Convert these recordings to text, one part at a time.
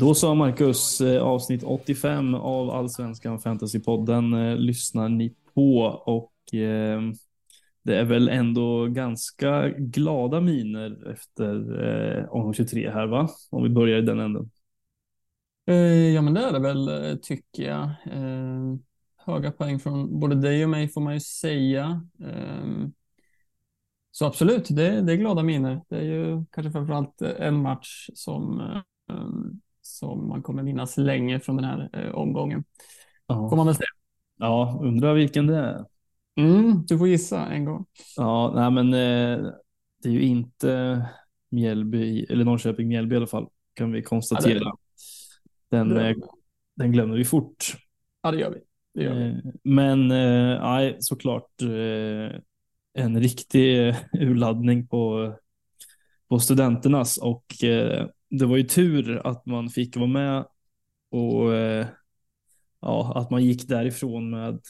Då sa Marcus, eh, avsnitt 85 av Allsvenskan Fantasypodden eh, lyssnar ni på och eh, det är väl ändå ganska glada miner efter eh, omgång 23 här va? Om vi börjar i den änden. Eh, ja men det är det väl eh, tycker jag. Eh, höga poäng från både dig och mig får man ju säga. Ehm, så absolut, det, det är glada miner. Det är ju kanske framförallt en match som ehm, som man kommer minnas länge från den här eh, omgången. Ja. Får man väl säga. Ja, undrar vilken det är. Mm, du får gissa en gång. Ja, nej men eh, det är ju inte Mjällby, eller Norrköping Mjällby i alla fall, kan vi konstatera. Ja, den, eh, den glömmer vi fort. Ja, det gör vi. Det gör vi. Eh, men eh, nej, såklart eh, en riktig urladdning på, på studenternas och det var ju tur att man fick vara med och eh, ja, att man gick därifrån med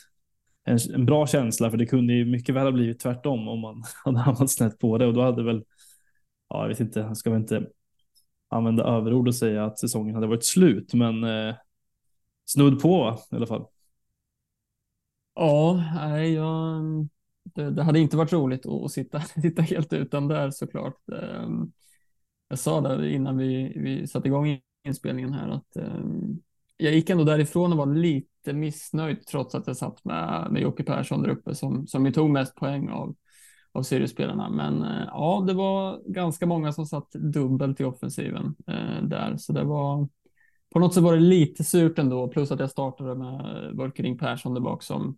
en, en, bra känsla, för det kunde ju mycket väl ha blivit tvärtom om man hade hamnat snett på det och då hade väl, ja, jag vet inte, jag ska väl inte använda överord och säga att säsongen hade varit slut, men eh, snudd på i alla fall. Ja, nej, jag, det, det, hade inte varit roligt att sitta, sitta helt utan där såklart. Ehm, jag sa där innan vi, vi satte igång inspelningen här att eh, jag gick ändå därifrån och var lite missnöjd trots att jag satt med, med Jocke Persson där uppe som, som ju tog mest poäng av, av Sirius-spelarna. Men eh, ja, det var ganska många som satt dubbelt i offensiven eh, där, så det var på något sätt var det lite surt ändå, plus att jag startade med Wolkering Persson där bak som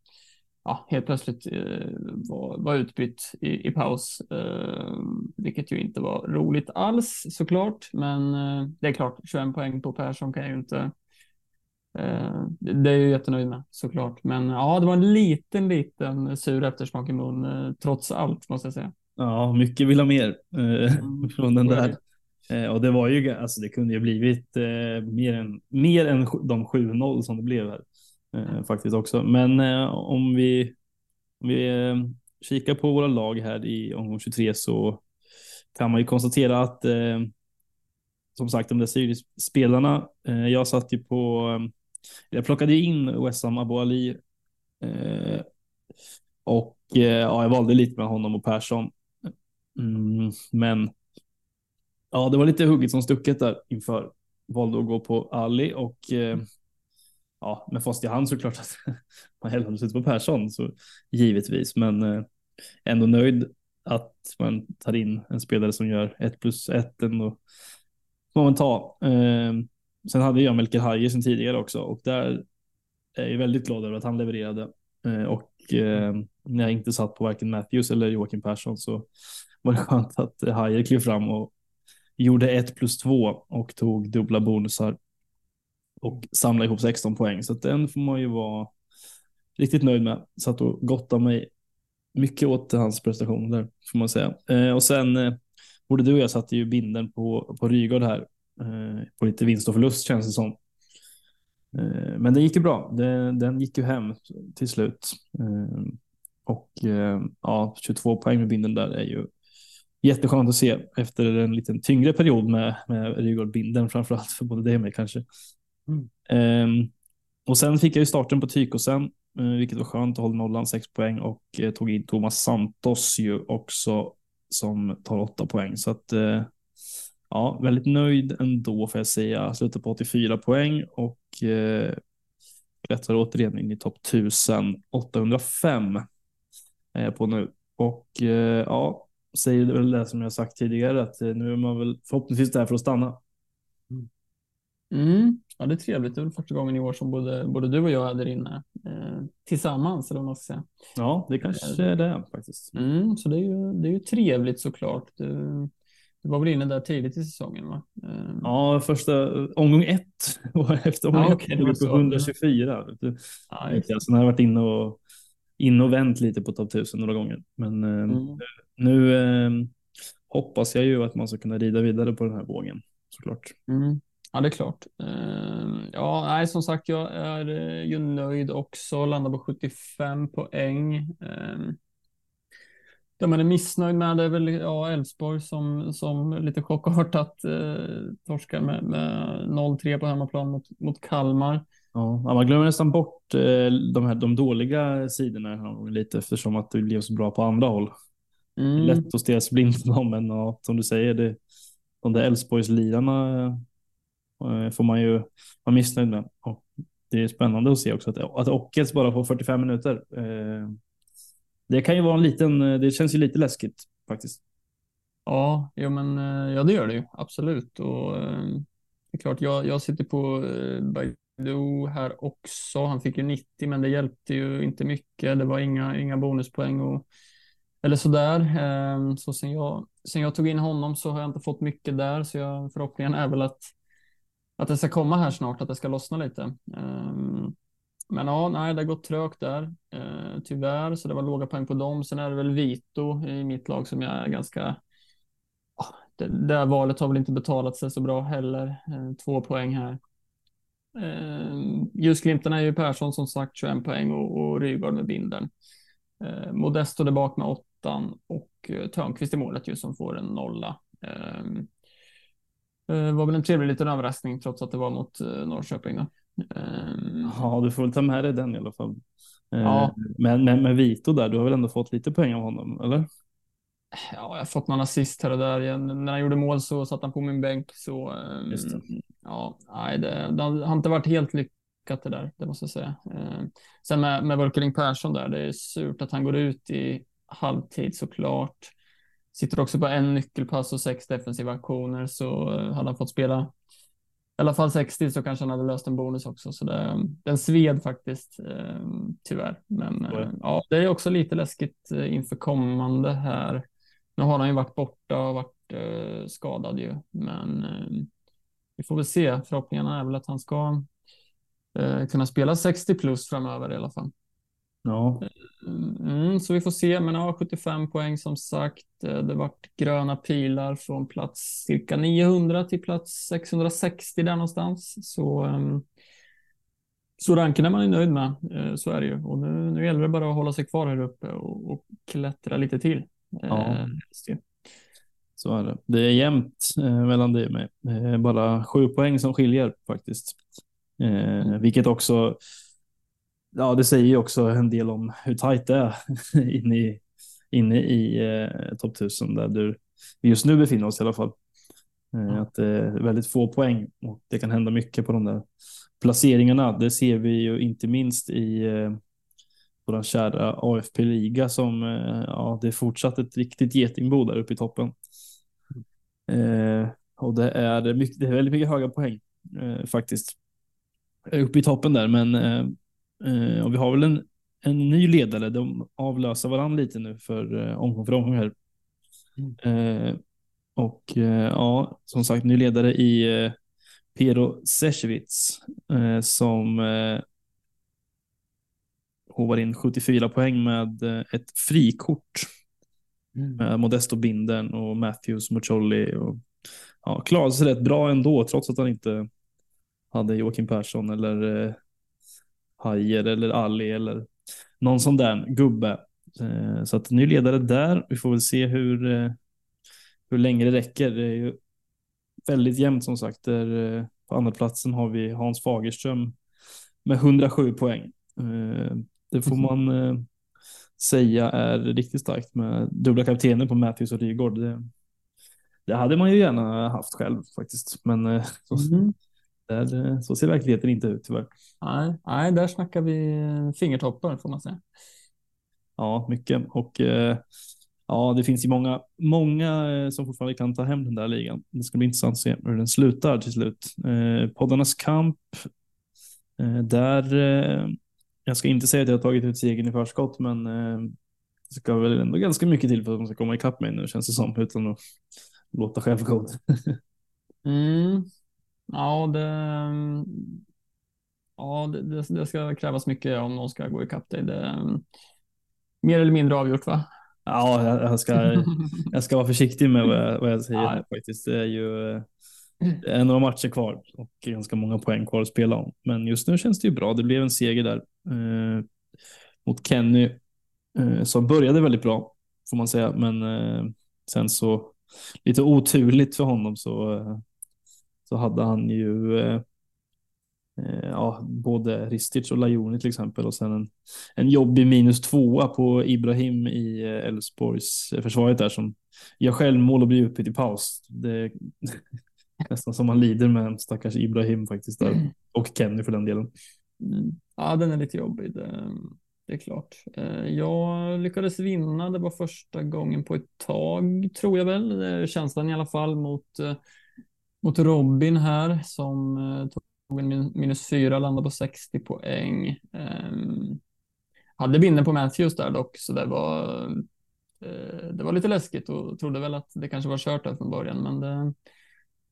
ja, helt plötsligt eh, var, var utbytt i, i paus, eh, vilket ju inte var roligt alls såklart. Men eh, det är klart, 21 poäng på Persson kan jag ju inte. Eh, det är jag ju jättenöjd med såklart. Men ja, det var en liten, liten sur eftersmak i mun eh, trots allt måste jag säga. Ja, mycket vill ha mer eh, mm, från den där. och det var ju, alltså det kunde ju blivit mer än, mer än de 7-0 som det blev här eh, faktiskt också. Men eh, om vi, om vi eh, kikar på våra lag här i omgång 23 så kan man ju konstatera att eh, som sagt de där Sirius-spelarna, eh, jag satt ju på, eh, jag plockade in Wessam Abou Ali eh, och eh, ja, jag valde lite med honom och Persson. Mm, men ja, det var lite hugget som stucket där inför. Valde att gå på Ali och eh, ja, med fast i hand såklart att man hellre hade suttit på Persson, så givetvis, men eh, ändå nöjd att man tar in en spelare som gör ett plus ett ändå. Får man ta. Eh, sen hade jag Melker Hajer sen tidigare också och där är jag väldigt glad över att han levererade eh, och eh, när jag inte satt på varken Matthews eller Joakim Persson så var det skönt att Hajer klev fram och gjorde ett plus två och tog dubbla bonusar och samla ihop 16 poäng. Så att den får man ju vara riktigt nöjd med. Satt och gottade mig mycket åt hans prestation där får man säga. Eh, och sen eh, både du och jag satte ju binden på, på Rygaard här eh, på lite vinst och förlust känns det som. Eh, men det gick ju bra. Det, den gick ju hem till slut. Eh, och eh, ja, 22 poäng med binden där är ju jätteskönt att se efter en liten tyngre period med, med Rygaard-binden, framförallt för både dig och mig kanske. Um, och sen fick jag ju starten på Tykosen, uh, vilket var skönt att hålla nollan 6 poäng och uh, tog in Thomas Santos ju också som tar 8 poäng. Så att uh, ja, väldigt nöjd ändå får jag säga. Slutar på 84 poäng och uh, klättrar återigen in i topp 1805 är jag på nu. Och ja, säger väl det som jag sagt tidigare att nu är man väl förhoppningsvis där för att stanna. Mm. Ja, det är trevligt. Det är väl första gången i år som både, både du och jag är där inne eh, tillsammans. Eller vad man ska säga. Ja, det kanske är det faktiskt. Mm, så det är, ju, det är ju trevligt såklart. Du, du var väl inne där tidigt i säsongen? va? Eh. Ja, första omgång ett och efter omgång ja, okay, ett på 124. Ja, Sen har jag varit inne och, inne och vänt lite på topp 1000 några gånger. Men eh, mm. nu eh, hoppas jag ju att man ska kunna rida vidare på den här vågen såklart. Mm. Ja, det är klart. Ehm, ja, nej, som sagt, jag är eh, ju nöjd också. Landar på 75 poäng. Ehm, det man är missnöjd med det är väl ja, Elfsborg som, som lite chockartat eh, torskar med, med 0-3 på hemmaplan mot, mot Kalmar. Ja, man glömmer nästan bort eh, de, här, de dåliga sidorna lite eftersom att det blev så bra på andra håll. Mm. Lätt att stirra sig blind på dem, men ja, som du säger, det, de där Elfsborgslirarna eh, Eh, får man ju vara missnöjd med. Och det är spännande att se också att, att Ockels bara får 45 minuter. Eh, det kan ju vara en liten, eh, det känns ju lite läskigt faktiskt. Ja, ja, men, ja det gör det ju absolut. Och, det är klart, jag, jag sitter på Baidu här också. Han fick ju 90, men det hjälpte ju inte mycket. Det var inga, inga bonuspoäng och, eller sådär. Så sen jag, sen jag tog in honom så har jag inte fått mycket där, så jag, förhoppningen är väl att, att det ska komma här snart, att det ska lossna lite. Ehm, men ja, nej, det har gått trögt där, eh, tyvärr, så det var låga poäng på dem. Sen är det väl Vito i mitt lag som jag är ganska... det, det valet har väl inte betalat sig så bra heller. Eh, två poäng här. Eh, Ljusglimten är ju Persson som sagt 21 poäng och, och Rygaard med binden. Eh, Modesto där bak med åttan och eh, Törnqvist i målet ju som får en nolla. Ehm, Eh, eh, var väl en trevlig liten överraskning trots att det var mot eh, Norrköping. Då. Ehm, ja, du får väl ta med dig den i alla fall. Ehm, ja. Men, men med Vito där, du har väl ändå fått lite poäng av honom, eller? Ja, jag har fått någon assist här och där. Jag, när han gjorde mål så satt han på min bänk. Så Just det. ja, nej, det, det, har inte varit helt lyckat det där, det måste jag säga. Ehm, sen med, med Volkering Persson där, det är surt att han går ut i halvtid såklart. Sitter också på en nyckelpass och sex defensiva aktioner så eh, hade han fått spela i alla fall 60 så kanske han hade löst en bonus också. Så det, den sved faktiskt eh, tyvärr. Men mm. ja, det är också lite läskigt eh, inför kommande här. Nu har han ju varit borta och varit eh, skadad ju, men eh, vi får väl se. Förhoppningarna är väl att han ska eh, kunna spela 60 plus framöver i alla fall. Ja. Mm, så vi får se, men ja, 75 poäng som sagt. Eh, det vart gröna pilar från plats cirka 900 till plats 660 där någonstans. Så, um, så ranken är man ju nöjd med, uh, så är det ju. Och nu, nu gäller det bara att hålla sig kvar här uppe och, och klättra lite till. Ja. Uh, så är det. Det är jämnt eh, mellan dig och mig. Det är bara sju poäng som skiljer faktiskt. Eh, mm. vilket också ja, det säger ju också en del om hur tajt det är inne i, inne i eh, topp 1000 där du, vi just nu befinner oss i alla fall. Eh, Att det är väldigt få poäng och det kan hända mycket på de där placeringarna. Det ser vi ju inte minst i eh, vår kära AFP-liga som eh, ja, det är fortsatt ett riktigt getingbo där uppe i toppen. Eh, och det är, mycket, det är väldigt mycket höga poäng eh, faktiskt uppe i toppen där, men eh, och vi har väl en, en ny ledare. De avlöser varandra lite nu för eh, omgång för omgång här. Mm. Eh, och eh, ja, som sagt, ny ledare i eh, Pero Sesevits eh, som eh, hovar in 74 poäng med ett frikort. Mm. Med Modesto Binden och Matthews Mucholli. Och, ja, klarade sig rätt bra ändå, trots att han inte hade Joakim Persson eller Hajer eller Ali eller någon sån där gubbe. Eh, så att ny ledare där. Vi får väl se hur, eh, hur länge det räcker. Det är ju väldigt jämnt som sagt. Där, eh, på andra platsen har vi Hans Fagerström med 107 poäng. Det får mhm. man säga är riktigt starkt med dubbla kaptener på Matthews och Rygaard. Det, det, hade man ju gärna haft själv faktiskt, men mm. Där, så ser verkligheten inte ut tyvärr. Nej, nej, där snackar vi fingertoppar får man säga. Ja, mycket. Och eh, ja, det finns ju många, många eh, som fortfarande kan ta hem den där ligan. Det ska bli intressant att se hur den slutar till slut. Eh, poddarnas kamp. Eh, där, eh, jag ska inte säga att jag har tagit ut segern i förskott, men eh, det ska väl ändå ganska mycket till för att de ska komma ikapp mig nu känns det som, utan att låta självgod. mm. Ja, det, ja, det, det, ska krävas mycket om någon ska gå ikapp dig. Det mm, mer eller mindre avgjort va? Ja, jag ska, jag ska vara försiktig med vad jag, vad jag säger ja. faktiskt. Det är ju det är några matcher kvar och ganska många poäng kvar att spela om. Men just nu känns det ju bra. Det blev en seger där eh, mot Kenny eh, som började väldigt bra får man säga. Men eh, sen så lite oturligt för honom så, eh, så hade han ju eh, eh, ja, både Ristic och Lajoni till exempel och sen en, en jobbig minus tvåa på Ibrahim i eh, Elfsborgs försvaret där som gör självmål och blir utbytt i paus. Det är nästan som man lider med stackars Ibrahim faktiskt där och Kenny för den delen. Mm. Ja, den är lite jobbig. Det, det är klart. Jag lyckades vinna. Det var första gången på ett tag, tror jag väl. Känslan i alla fall mot, mot Robin här som eh, tog en minus fyra, landade på 60 poäng. Um, hade binden på Matthews där dock, så det var, eh, det var lite läskigt och trodde väl att det kanske var kört där från början, men det,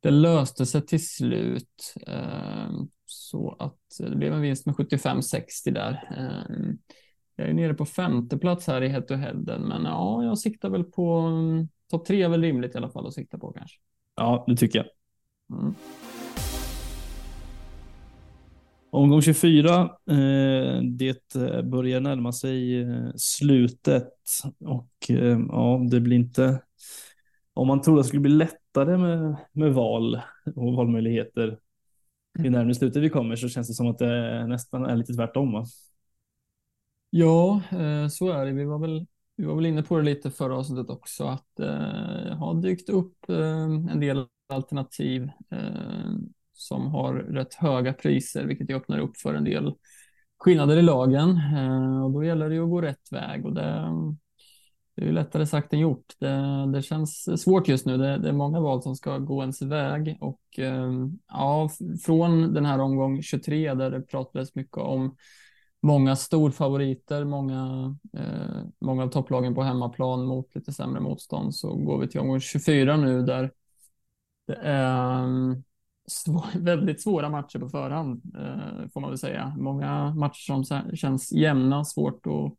det löste sig till slut. Um, så att eh, det blev en vinst med 75-60 där. Um, jag är nere på femte plats här i head-to-headen, men ja, jag siktar väl på mm, topp tre är väl rimligt i alla fall att sikta på kanske. Ja, det tycker jag. Mm. Omgång 24, eh, det eh, börjar närma sig eh, slutet och ja, det blir inte, om man trodde att det skulle bli lättare med, med val och valmöjligheter ju närmare slutet vi kommer så känns det som att det nästan är lite tvärtom. Va? Ja, så är det. Vi var väl, vi var väl inne på det lite förra avsnittet också, att det har dykt upp en del alternativ eh, som har rätt höga priser, vilket öppnar upp för en del skillnader i lagen. Eh, och då gäller det att gå rätt väg och det, det är lättare sagt än gjort. Det, det känns svårt just nu. Det, det, är många val som ska gå ens väg och eh, ja, från den här omgång 23 där det pratades mycket om många storfavoriter, många, eh, många av topplagen på hemmaplan mot lite sämre motstånd så går vi till omgång 24 nu där det är svår, väldigt svåra matcher på förhand eh, får man väl säga. Många matcher som känns jämna, svårt att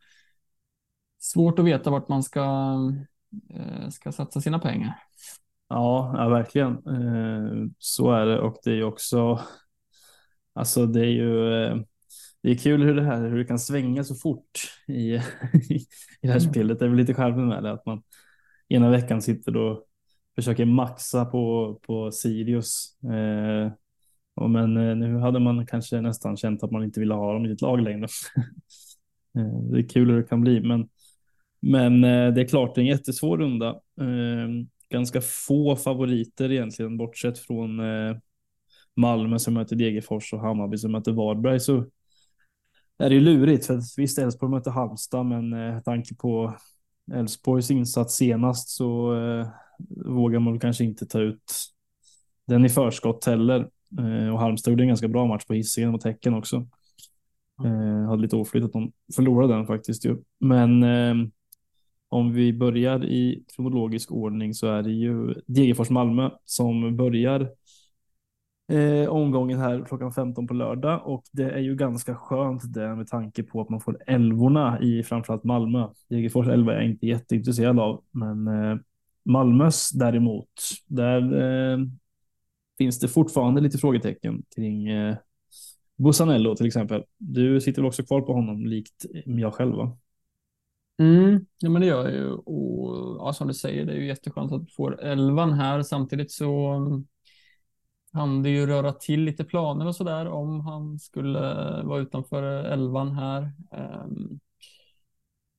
svårt att veta vart man ska, eh, ska satsa sina pengar. Ja, ja verkligen. Eh, så är det och det är också Alltså det är ju det är kul hur det här hur det kan svänga så fort i, i det här mm. spelet. Det är väl lite charmen med det att man ena veckan sitter och försöker maxa på, på Sirius. Eh, och men eh, nu hade man kanske nästan känt att man inte ville ha dem i ett lag längre. eh, det är kul hur det kan bli, men, men eh, det är klart det är en jättesvår runda. Eh, ganska få favoriter egentligen, bortsett från eh, Malmö som möter Degerfors och Hammarby som möter Varberg så är det ju lurigt. För visst, Elfsborg möter Halmstad, men med eh, tanke på Elfsborgs insats senast så eh, vågar man kanske inte ta ut den i förskott heller. Eh, och Halmstad gjorde en ganska bra match på Hisingen mot Häcken också. Eh, hade lite oflyt att de förlorade den faktiskt. Ju. Men eh, om vi börjar i kronologisk ordning så är det ju Degerfors Malmö som börjar eh, omgången här klockan 15 på lördag och det är ju ganska skönt det med tanke på att man får älvorna i framförallt Malmö. Degerfors elva är jag inte jätteintresserad av, men eh, Malmös däremot, där eh, finns det fortfarande lite frågetecken kring eh, Bussanello till exempel. Du sitter väl också kvar på honom likt eh, jag själv va? Mm, ja, men det gör jag ju. Och ja, som du säger, det är ju jätteskönt att du får elvan här. Samtidigt så mm, han det ju röra till lite planer och sådär om han skulle eh, vara utanför eh, elvan här. Ehm,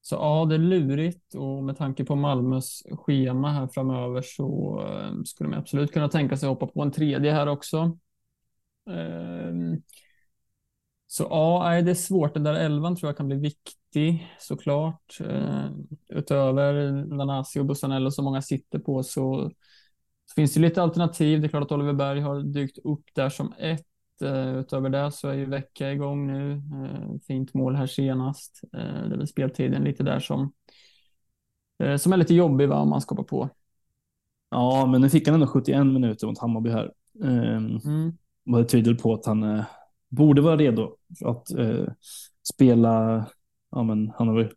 så ja, det är lurigt och med tanke på Malmös schema här framöver så eh, skulle man absolut kunna tänka sig att hoppa på en tredje här också. Ehm, så ja, det är svårt. Den där elvan tror jag kan bli viktig såklart. Ehm, utöver Nanasi och Bussanello som många sitter på så finns det lite alternativ. Det är klart att Oliver Berg har dykt upp där som ett. Uh, utöver det så är ju Vecka igång nu. Uh, fint mål här senast. Uh, det är väl speltiden lite där som, som är lite jobbig va, om man ska på. Ja, men nu fick han ändå 71 minuter mot Hammarby här. Um, mm. Det tyder på att han borde vara redo att spela. Ja, men han har väl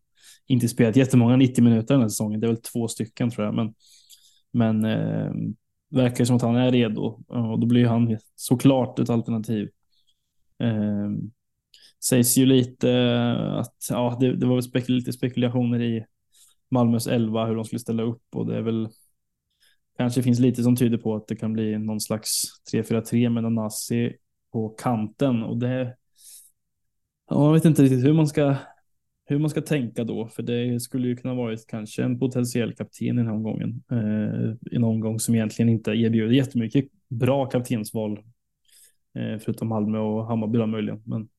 inte spelat jättemånga 90 minuter den här säsongen. Det är väl två stycken tror jag, men men ehm, verkar som att han är redo och då blir han såklart ett alternativ. Eh, sägs ju lite att ja, det, det var väl spekul lite spekulationer i Malmös 11, hur de skulle ställa upp och det är väl kanske finns lite som tyder på att det kan bli någon slags 3-4-3 med Nanasi på kanten och det. Ja, jag vet inte riktigt hur man ska hur man ska tänka då, för det skulle ju kunna varit kanske en potentiell kapten i den här omgången. Eh, en omgång som egentligen inte erbjuder jättemycket bra kaptensval, eh, förutom Malmö och Hammarby då möjligen. Men,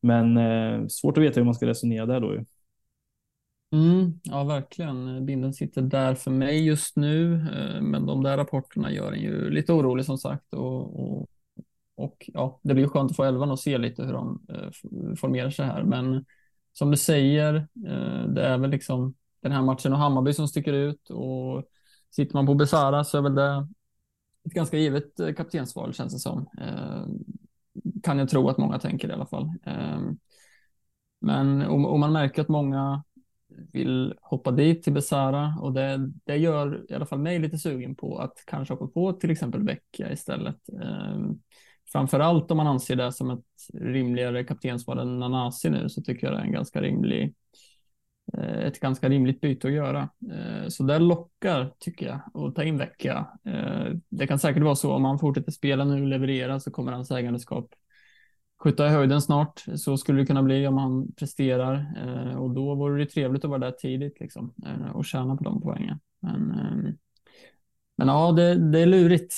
men eh, svårt att veta hur man ska resonera där då ju. Mm, ja, verkligen. Binden sitter där för mig just nu, eh, men de där rapporterna gör en ju lite orolig som sagt. Och, och, och ja, det blir skönt att få elvan och se lite hur de eh, formerar sig här. Men som du säger, eh, det är väl liksom den här matchen och Hammarby som sticker ut och sitter man på Besara så är väl det ett ganska givet eh, kaptensval känns det som. Eh, kan jag tro att många tänker i alla fall. Men om man märker att många vill hoppa dit till Besara och det, det gör i alla fall mig lite sugen på att kanske hoppa på till exempel Vecchia istället. Framför allt om man anser det som ett rimligare kaptensval än Nanasi nu så tycker jag det är en ganska rimlig eh, ett ganska rimligt byte att göra. Eh, så det lockar tycker jag att ta in Vecchia. Eh, det kan säkert vara så om han fortsätter spela nu och leverera så kommer hans ägandeskap skjuta i höjden snart. Så skulle det kunna bli om han presterar och då vore det trevligt att vara där tidigt liksom och tjäna på de poängen. Men, ehm, men ja, det, det är lurigt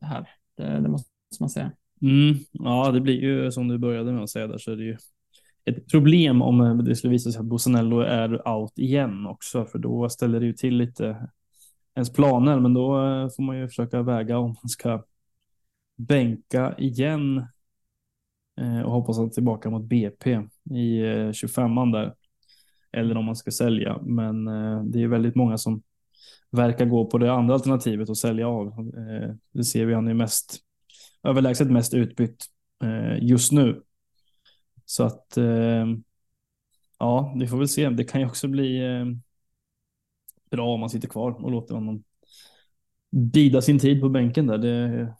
här. Det, det måste man säga. Mm, ja, det blir ju som du började med att säga där så är det ju ett problem om eh, det skulle visa sig att Bosanello är out igen också, för då ställer det ju till lite ens planer, men då eh, får man ju försöka väga om man ska bänka igen och hoppas att tillbaka mot BP i 25an där. Eller om man ska sälja, men det är väldigt många som verkar gå på det andra alternativet och sälja av. Eh, det ser vi, han är mest överlägset mest utbytt eh, just nu. Så att eh, ja, vi får väl se. Det kan ju också bli bra om man sitter kvar och låter honom bida sin tid på bänken där. Det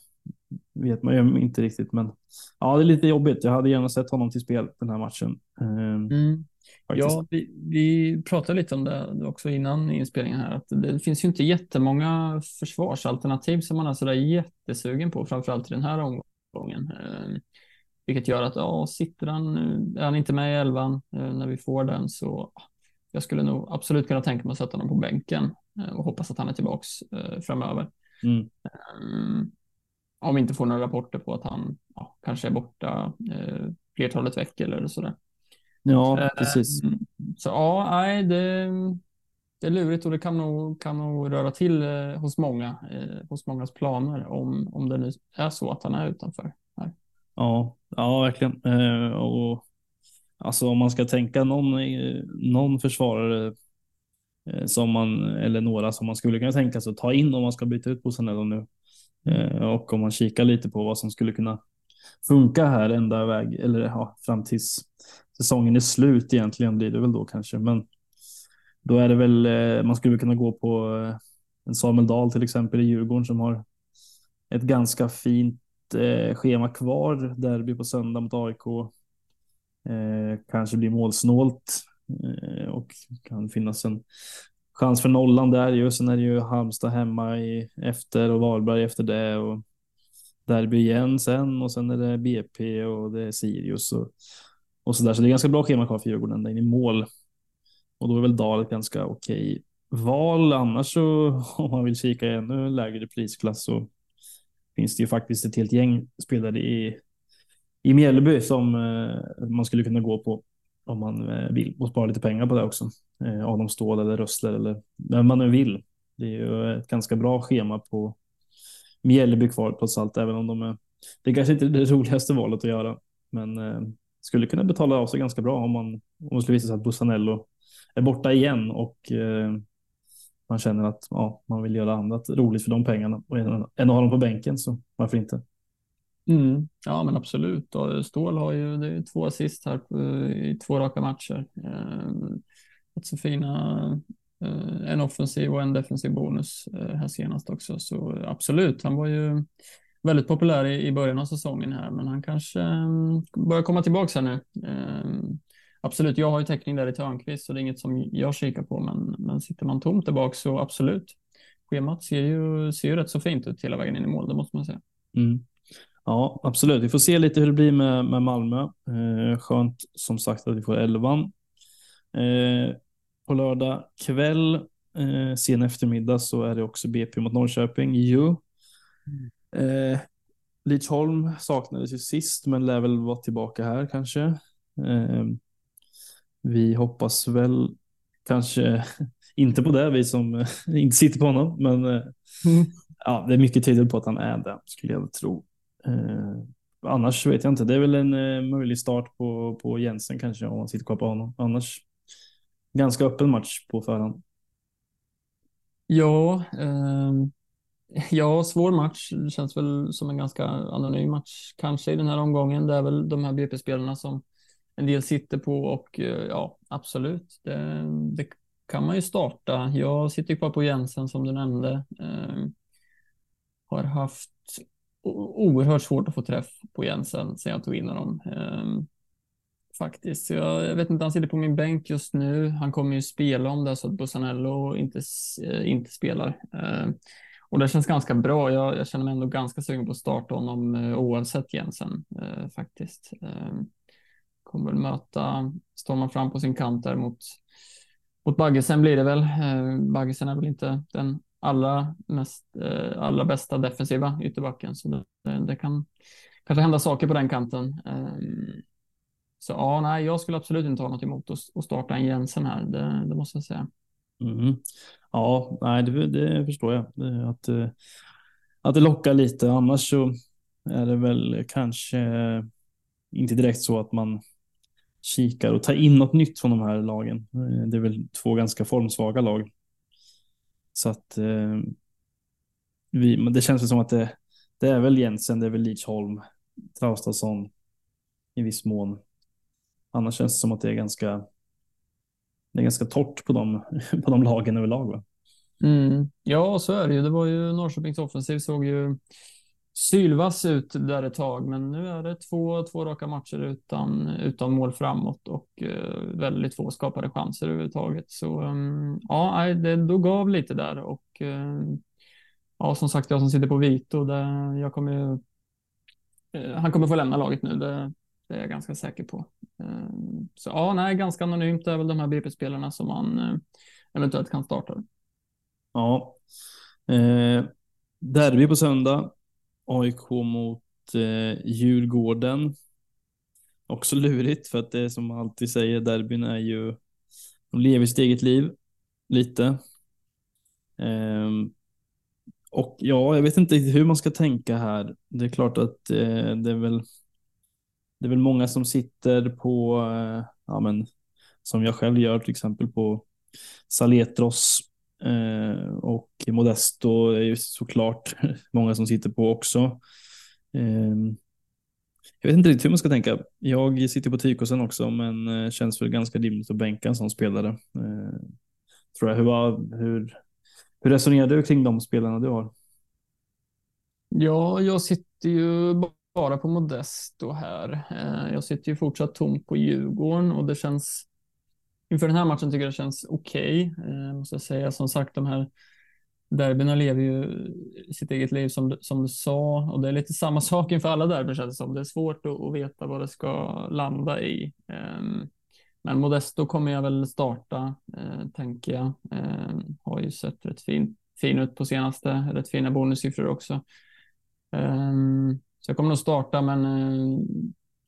vet man ju inte riktigt, men ja, det är lite jobbigt. Jag hade gärna sett honom till spel den här matchen. Mm. Ja, vi, vi pratade lite om det också innan inspelningen här, att det finns ju inte jättemånga försvarsalternativ som man är sådär jättesugen på, framförallt i den här omgången. Eh, vilket gör att, ja, sitter han, är han inte med i elvan eh, när vi får den så jag skulle nog absolut kunna tänka mig att sätta honom på bänken eh, och hoppas att han är tillbaks framöver. Mm. Om vi inte får några rapporter på att han ja, kanske är borta flertalet veckor eller sådär. Ja, eh, precis. Så ja, nej, det, det är lurigt och det kan nog, kan nog röra till eh, hos många, eh, hos mångas planer om, om det nu är så att han är utanför. Här. Ja, ja, verkligen. Och alltså om man ska tänka någon, någon försvarare som man, eller några som man skulle kunna tänka sig att ta in om man ska byta ut Bosanello nu. och om man kikar lite på vad som skulle kunna funka här ända väg eller ja, fram tills säsongen är slut egentligen blir det väl då kanske. Men då är det väl, eh, man skulle kunna gå på eh, en Samuel Dahl till exempel i Djurgården som har ett ganska fint eh, schema kvar. Derby på söndag mot AIK. Eh, kanske blir målsnålt eh, och kan finnas en chans för nollan där ju. Sen är det ju Halmstad hemma i, efter och Varberg efter det och derby igen sen och sen är det BP och det är Sirius och och så där. Så det är ganska bra schema kvar för Djurgården ända in i mål. Och då är väl Dahl ett ganska okej val. Annars så om man vill kika i ännu lägre prisklass så finns det ju faktiskt ett helt gäng spelare i, i Mjällby som eh, man skulle kunna gå på om man eh, vill och spara lite pengar på det också. Eh, Adam Ståhl eller Rössler eller vem man nu vill. Det är ju ett ganska bra schema på Mjällby kvar trots allt, även om de är. Det kanske inte är det roligaste valet att göra, men eh, skulle kunna betala av sig ganska bra om man om det skulle visa sig att Bussanello är borta igen och eh, man känner att ja, man vill göra annat roligt för de pengarna och än att ha dem på bänken så varför inte? Mm, ja men absolut. Och Ståhl har ju det är två assist här på, i två raka matcher. Eh, så fina, Eh, en offensiv och en defensiv bonus eh, här senast också. Så absolut, han var ju väldigt populär i, början av säsongen här, men han kanske mm, börjar komma tillbaka här nu. Ehm, absolut, jag har ju täckning där i Törnqvist så det är inget som jag kikar på, men, men sitter man tomt tillbaka så absolut. Schemat ser ju, ser ju rätt så fint ut hela vägen in i mål, det måste man säga. Mm. Ja, absolut. Vi får se lite hur det blir med, med Malmö. Eh, skönt som sagt att vi får elvan. Eh, på lördag kväll, eh, sen eftermiddag, så är det också BP mot Norrköping. Ju. Mm. Eh, Lidsholm saknades ju sist, men lär väl vara tillbaka här kanske. Eh, vi hoppas väl kanske inte på det, vi som eh, inte sitter på honom, men eh, mm. ja, det är mycket tyder på att han är det, skulle jag tro. Eh, annars vet jag inte, det är väl en eh, möjlig start på, på Jensen kanske, om man sitter kvar på honom. Annars ganska öppen match på förhand. Ja, eh, Ja, svår match. Det känns väl som en ganska anonym match kanske i den här omgången. Det är väl de här BP-spelarna som en del sitter på och eh, ja, absolut. Det, det kan man ju starta. Jag sitter ju kvar på Jensen som du nämnde. Eh, har haft oerhört svårt att få träff på Jensen sen jag tog in honom. Eh, faktiskt. Jag, jag, vet inte, han sitter på min bänk just nu. Han kommer ju spela om det är så att Bussanello inte, eh, inte spelar. Eh, och det känns ganska bra. Jag, jag känner mig ändå ganska sugen på att starta honom eh, oavsett Jensen faktiskt. Kommer väl möta, står man fram på sin kant där mot, mot Baggesen blir det väl. Eh, Baggesen är väl inte den allra, mest, allra bästa defensiva ytterbacken, så det, det, kan kanske hända saker på den kanten. Ehm, så ja, nej, jag skulle absolut inte ha något emot att, starta en Jensen här, det, det måste jag säga. Mm. Ja, nej, det, det förstår jag. Att, eh, att det lockar lite. Annars så är det väl kanske eh, inte direkt så att man kikar och tar in något nytt från de här lagen. Eh, det är väl två ganska formsvaga lag. Så att eh, vi, det känns väl som att det, det är väl Jensen, det är väl Lidsholm, Traustason i viss mån. Annars känns det som att det är ganska det är ganska torrt på de, på de lagen överlag. Va? Mm. Ja, så är det ju. Det var ju Norrköpings offensiv såg ju sylvass ut där ett tag, men nu är det två, två raka matcher utan, utan mål framåt och uh, väldigt få skapade chanser överhuvudtaget. Så um, ja, det då gav lite där och uh, ja, som sagt, jag som sitter på Vito, det, jag kommer uh, han kommer få lämna laget nu. Det, det är jag ganska säker på. Ehm, så ja, nej, ganska anonymt är väl de här BP-spelarna som man eh, eventuellt kan starta. Ja. Eh, derby på söndag. AIK mot eh, Djurgården. Också lurigt för att det är som man alltid säger, derbyn är ju, de lever sitt eget liv lite. Eh, och ja, jag vet inte hur man ska tänka här. Det är klart att eh, det är väl det är väl många som sitter på, eh, ja men som jag själv gör till exempel på Saletros eh, och Modesto är ju såklart många som sitter på också. Eh, jag vet inte riktigt hur man ska tänka. Jag sitter på Tykosen också, men eh, känns väl ganska rimligt att bänka en sån spelare. Eh, tror jag. Hur, hur, hur resonerar du kring de spelarna du har? Ja, jag sitter ju bara på Modesto här. Eh, jag sitter ju fortsatt tomt på Djurgården och det känns inför den här matchen tycker jag det känns okej. Okay, måste jag säga. Som sagt, de här derbyna lever ju sitt eget liv som, som du sa och det är lite samma sak inför alla derbyn känns det som. Det är svårt att, att veta vad det ska landa i. Ehm, men Modesto kommer jag väl starta, eh, tänker jag. Ehm, har ju sett rätt fin, fin ut på senaste, rätt fina bonussiffror också. Ehm, så jag kommer nog starta, men, eh,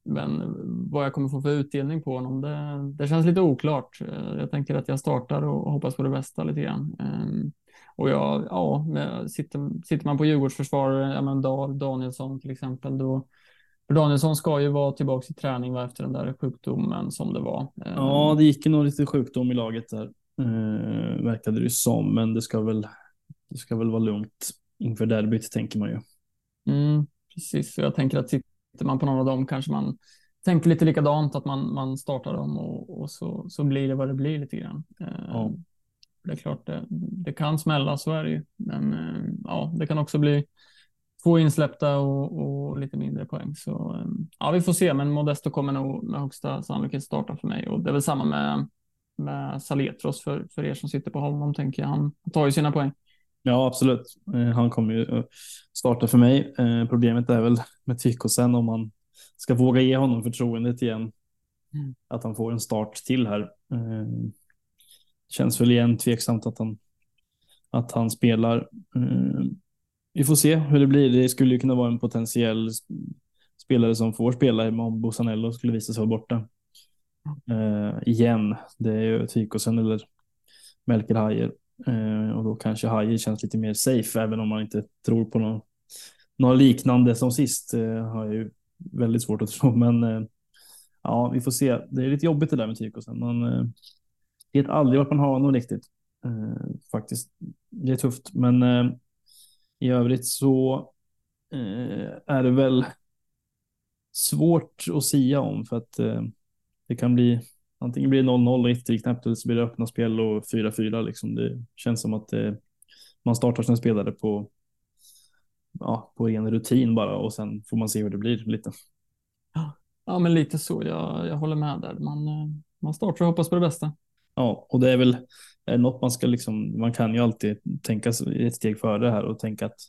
men vad jag kommer få för utdelning på honom, det, det känns lite oklart. Eh, jag tänker att jag startar och hoppas på det bästa lite grann. Ehm, och jag, ja, sitter, sitter man på Djurgårdsförsvarare, ja, men Danielsson till exempel, då Danielsson ska ju vara tillbaka i träning efter den där sjukdomen som det var. Ja, det gick nog lite sjukdom i laget där, eh, verkade det som, men det ska väl, det ska väl vara lugnt inför derbyt tänker man ju. Mm, Precis, så jag tänker att sitter man på någon av dem kanske man tänker lite likadant, att man, man startar dem och, och så, så blir det vad det blir lite grann. Eh, ja. Det är klart, det, det kan smälla, så är det ju. Men eh, ja, det kan också bli två insläppta och, och, lite mindre poäng. Så ja, vi får se, men Modesto kommer nog med högsta sannolikhet starta för mig och det är väl samma med, med Saletros för, för er som sitter på honom, tänker jag. Han tar ju sina poäng. Ja, absolut. Han kommer ju starta för mig. Problemet är väl med Tycho sen om man ska våga ge honom förtroendet igen. Mm. Att han får en start till här. Känns väl igen tveksamt att han, att han spelar. Vi får se hur det blir. Det skulle ju kunna vara en potentiell spelare som får spela om Bosanello skulle visa sig vara borta. Uh, igen, det är ju Tykosen eller Melker Hajer. Eh, och då kanske Hajer känns lite mer safe, även om man inte tror på någon. något liknande som sist. Eh, har jag ju väldigt svårt att tro, men eh, ja, vi får se. Det är lite jobbigt det där med Tykosen. Man vet aldrig vart man har honom riktigt. faktiskt, det är tufft, men i övrigt så eh, är det väl svårt att sia om för att eh, det kan bli antingen blir det 0-0 och ett knappt eller så blir det öppna spel och 4-4 liksom. Det känns som att eh, man startar sina spelare på ja, på ren rutin bara och sen får man se hur det blir lite. Ja, men lite så. Jag, jag håller med där. Man, eh, man startar och hoppas på det bästa. Ja, och det är väl är något man ska liksom, man kan ju alltid tänka ett steg före det här och tänka att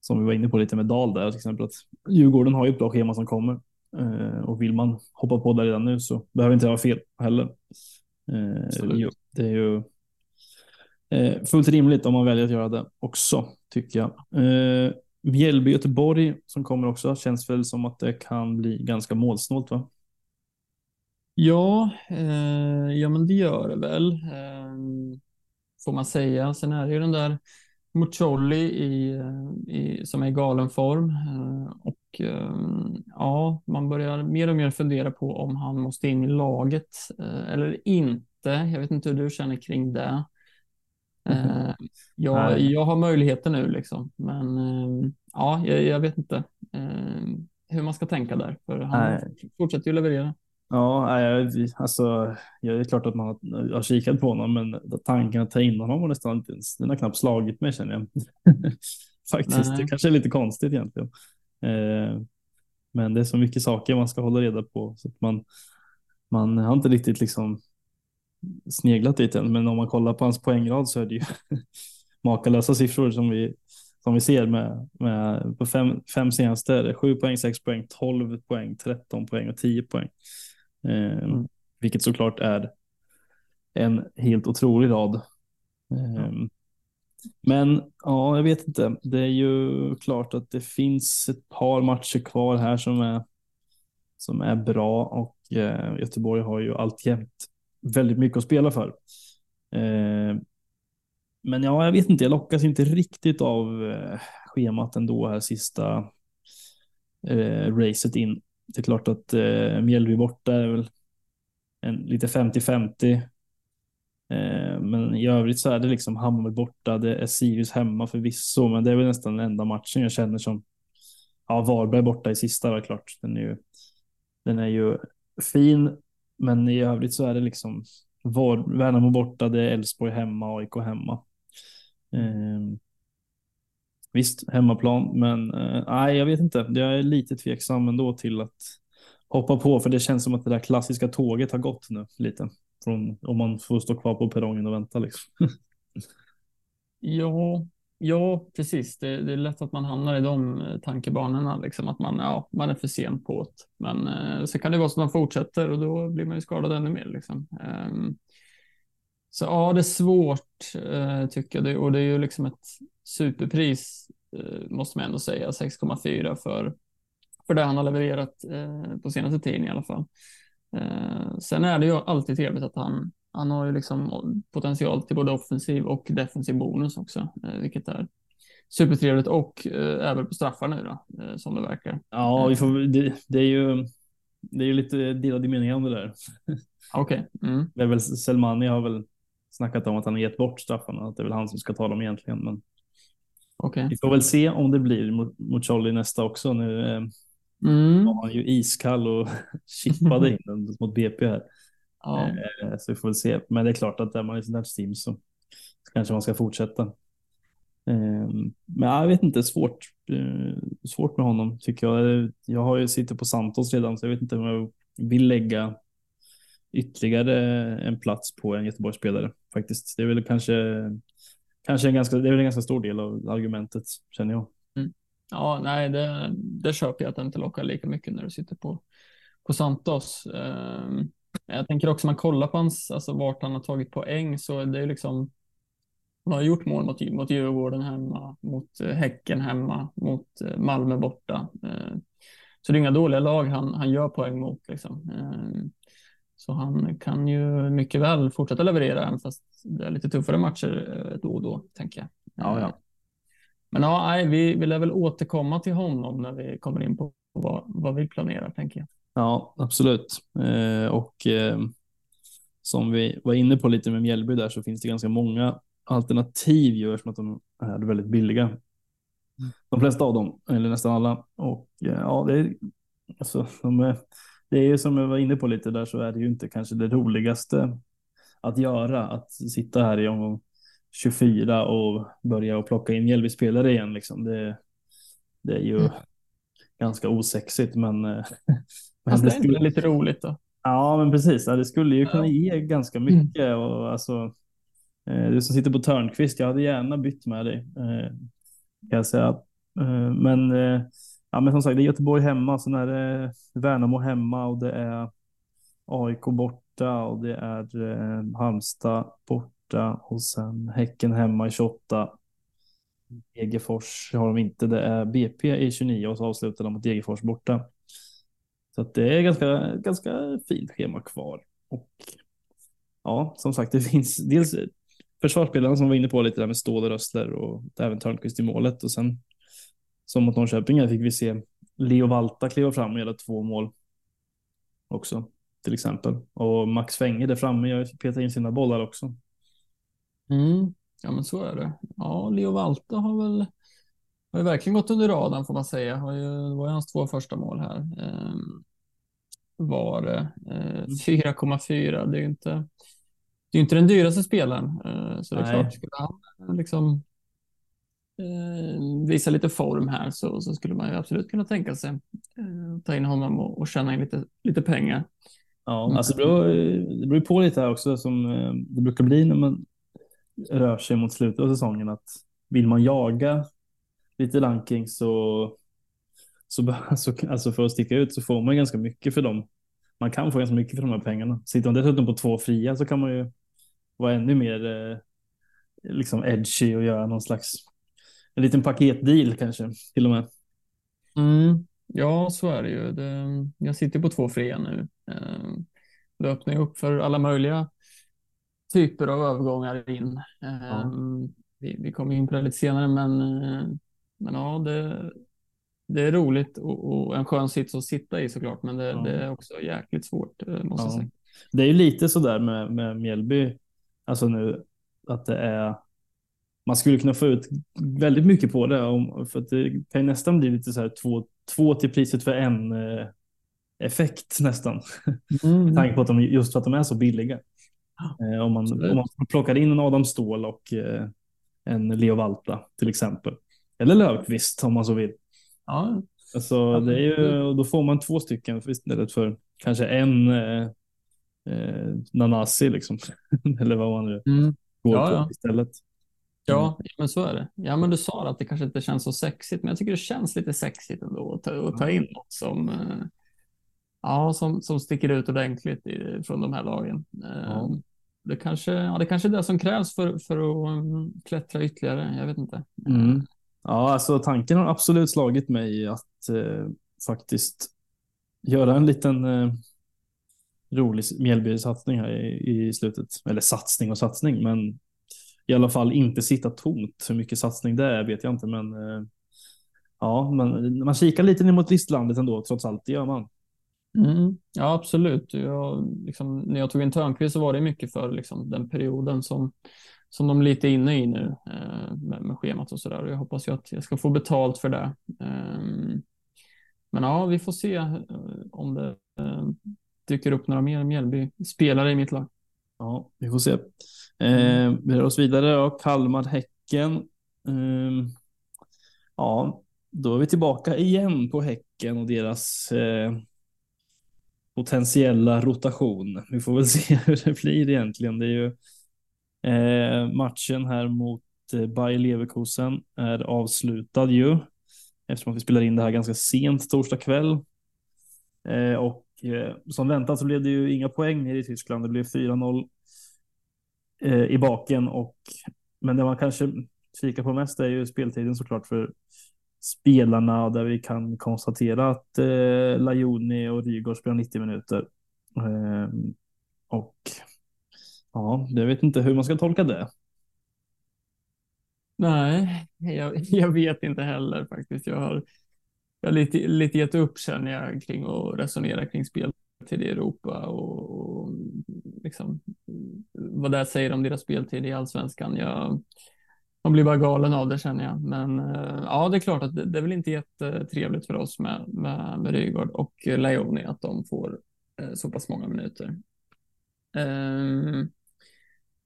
som vi var inne på lite med Dal där till exempel att Djurgården har ju ett bra schema som kommer eh, och vill man hoppa på där redan nu så behöver inte det vara fel heller. Eh, det är ju eh, fullt rimligt om man väljer att göra det också tycker jag. Mjällby Göteborg som kommer också känns väl som att det kan bli ganska målsnålt va? Ja, eh, ja men det gör det väl. Eh, får man säga. Sen är det ju den där Muccioli i, i, som är i galen form. Eh, och eh, ja, man börjar mer och mer fundera på om han måste in i laget eh, eller inte. Jag vet inte hur du känner kring det. Mm. Jag, jag har möjligheter nu liksom, men ja, jag, jag vet inte hur man ska tänka där, för han Nej. fortsätter ju leverera. Ja, jag, alltså, jag är klart att man har, har kikat på honom, men tanken att ta in honom har nästan inte ens, den har knappt slagit mig känner jag. Faktiskt, Nej. det kanske är lite konstigt egentligen. Eh, men det är så mycket saker man ska hålla reda på så att man, man har inte riktigt liksom sneglat dit än. Men om man kollar på hans poängrad så är det ju makalösa siffror som vi, som vi ser med, med på fem, fem senaste. 7 poäng, 6 poäng, 12 poäng, 13 poäng och 10 poäng. Eh, mm. Vilket såklart är en helt otrolig rad. Eh, men ja, jag vet inte. Det är ju klart att det finns ett par matcher kvar här som är, som är bra och eh, Göteborg har ju alltjämt väldigt mycket att spela för. Eh, men ja, jag vet inte, jag lockas inte riktigt av eh, schemat ändå här sista eh, racet in. Det är klart att eh, Mjällby borta är väl en, lite 50-50. Eh, men i övrigt så är det liksom Hammarby borta, det är Sirius hemma förvisso, men det är väl nästan den enda matchen jag känner som Ja, Varberg borta i sista var klart. Den är ju, den är ju fin, men i övrigt så är det liksom Var, Värnamo borta, det är Elfsborg hemma, AIK hemma. Eh, Visst, hemmaplan, men eh, nej, jag vet inte. Jag är lite tveksam ändå till att hoppa på, för det känns som att det där klassiska tåget har gått nu lite. Från, om man får stå kvar på perrongen och vänta liksom. ja, ja, precis. Det, det, är lätt att man hamnar i de eh, tankebanorna, liksom att man, ja, man är för sen på det. Men eh, så kan det vara så att man fortsätter och då blir man ju skadad ännu mer. Liksom. Um, så ja, det är svårt eh, tycker jag. Och det är ju liksom ett superpris eh, måste man ändå säga. 6,4 för, för det han har levererat eh, på senaste tiden i alla fall. Eh, sen är det ju alltid trevligt att han, han har ju liksom potential till både offensiv och defensiv bonus också, vilket är supertrevligt och även på straffar nu då, som det verkar. Ja, vi får, det, det är ju det är ju lite delade meningar om det där. Okej. Okay. Mm. Det är väl Selmani har väl snackat om att han har gett bort straffarna, att det är väl han som ska ta dem egentligen. Men okay. vi får väl se om det blir mot, mot Charlie nästa också. Nu eh, mm. var han ju iskall och chippade in den mot BP här. Ja. Eh, så vi får väl se. Men det är klart att är man i sånt här team så kanske man ska fortsätta. Ehm, men jag vet inte, svårt, eh, svårt med honom tycker jag. Jag har ju sitter på Santos redan så jag vet inte om jag vill lägga ytterligare en plats på en Göteborgsspelare faktiskt. Det är väl kanske, kanske en ganska, det är väl en ganska stor del av argumentet känner jag. Mm. Ja, nej, det, det köper jag att den inte lockar lika mycket när du sitter på, på Santos. Um, jag tänker också man kollar på hans, alltså vart han har tagit poäng så det är liksom han har gjort mål mot, mot Djurgården hemma, mot eh, Häcken hemma, mot eh, Malmö borta. Ehm, så det är inga dåliga lag han, han gör poäng mot. Liksom. Ehm, så han kan ju mycket väl fortsätta leverera, även fast lite tuffare matcher då och då, tänker jag. Ja, ja. Men ja, nej, vi, vi lär väl återkomma till honom när vi kommer in på vad, vad vi planerar, tänker jag. Ja, absolut. Eh, och eh, som vi var inne på lite med Mjällby där så finns det ganska många alternativ gör som att de är väldigt billiga. Mm. De flesta av dem, eller nästan alla. Och eh, ja, det är, alltså, de är, det är ju som jag var inne på lite där så är det ju inte kanske det roligaste att göra. Att sitta här i omgång 24 och börja och plocka in Mjällby-spelare igen. Liksom. Det, det är ju mm. ganska osexigt, men. men Fast det, skulle... är lite roligt då. Ja, men precis. Det skulle ju kunna ge ganska mycket. Och, alltså, Eh, du som sitter på Törnqvist, jag hade gärna bytt med dig. Eh, kan jag säga. Eh, men, ja, men som sagt, det är Göteborg hemma, sen är det Värnamo hemma och det är AIK borta och det är eh, Halmstad borta och sen Häcken hemma i 28. Degerfors har de inte, det är BP i 29 och så avslutar de mot Degerfors borta. Så att det är ganska, ganska fint schema kvar. Och ja, som sagt, det finns dels försvarsspelarna som var inne på lite där med Ståhl och Rössler och även Törnqvist i målet och sen som mot Norrköping fick vi se Leo Valta kliva fram och göra två mål också till exempel. Och Max Fänge där framme gör petar in sina bollar också. Mm. Ja, men så är det. Ja, Leo Valta har väl har ju verkligen gått under radarn får man säga. Har ju, det var ju hans två första mål här. Ehm, var det. Eh, 4,4. Mm. Det är ju inte det är inte den dyraste spelaren. Eh, så det är Nej. klart, skulle han liksom eh, visa lite form här så, så skulle man ju absolut kunna tänka sig eh, ta in honom och, och tjäna in lite, lite pengar. Ja, mm. alltså det beror, det beror på lite här också som det brukar bli när man rör sig mot slutet av säsongen att vill man jaga lite ranking så, så, så alltså för att sticka ut så får man ganska mycket för dem. Man kan få ganska mycket för de här pengarna. Sitter man dessutom på två fria så kan man ju vara ännu mer eh, liksom edgy och göra någon slags en liten paketdeal kanske till och med. Mm. Ja, så är det ju. Det, jag sitter på två fria nu. Eh, det öppnar ju upp för alla möjliga typer av övergångar in. Ja. Eh, vi, vi kommer in på det lite senare, men, eh, men ja, det, det är roligt och, och, en skön sits att sitta i såklart, men det, ja. det är också jäkligt svårt måste ja. säga. Det är ju lite så där med, med Mjällby Alltså nu att det är. Man skulle kunna få ut väldigt mycket på det om, för att det kan ju nästan bli lite så här två, två till priset för en eh, effekt nästan. Mm. Med tanke på att de just för att de är så billiga. Eh, om, man, om man plockar in en Adam Ståhl och eh, en Leo Valta till exempel. Eller Löfqvist om man så vill. Ja. Alltså, det är ju, då får man två stycken istället för kanske en eh, eh, Nanasi liksom. Eller vad man nu mm. går ja, på ja. istället. Ja, mm. men så är det. Ja, men du sa att det kanske inte känns så sexigt, men jag tycker det känns lite sexigt ändå att ta, att ta in något som, eh, ja, som, som sticker ut ordentligt i, från de här lagen. Ja. Ehm, det, kanske, ja, det kanske är det som krävs för, för att um, klättra ytterligare. Jag vet inte. Mm. Ja, alltså tanken har absolut slagit mig att eh, faktiskt göra en liten eh, rolig Mjällby-satsning här i, i slutet. Eller satsning och satsning, men i alla fall inte sitta tomt. Hur mycket satsning det är vet jag inte, men eh, ja, man, man kikar lite ner mot listlandet ändå, trots allt. Det gör man. Mm, ja, absolut. Jag, liksom, när jag tog in Törnqvist så var det mycket för liksom, den perioden som, som de är lite inne i nu eh, med, med schemat och så där. Och jag hoppas ju att jag ska få betalt för det. Eh, men ja, vi får se eh, om det eh, dyker upp några mer Mjällby-spelare i mitt lag. Ja, vi får se. Eh, vi rör oss vidare och Kalmar-Häcken. Eh, ja, då är vi tillbaka igen på Häcken och deras eh, potentiella rotation. Vi får väl se hur det blir egentligen. Det är ju eh, matchen här mot eh, Bayer Leverkusen är avslutad ju eftersom vi spelar in det här ganska sent torsdag kväll. Eh, och eh, som väntat så blev det ju inga poäng nere i Tyskland. Det blev 4-0 eh, i baken och men det man kanske kikar på mest är ju speltiden såklart för spelarna där vi kan konstatera att eh, Lajoni och Rygaard spelar 90 minuter. Eh, och ja, jag vet inte hur man ska tolka det. Nej, jag, jag vet inte heller faktiskt. Jag har, jag har lite, lite gett upp känner jag kring att resonera kring spel till Europa och, och liksom, vad det säger om deras speltid i allsvenskan. Jag, man blir bara galen av det känner jag. Men eh, ja, det är klart att det, det är väl inte jättetrevligt för oss med, med, med Rygaard och Leoni att de får eh, så pass många minuter. Um,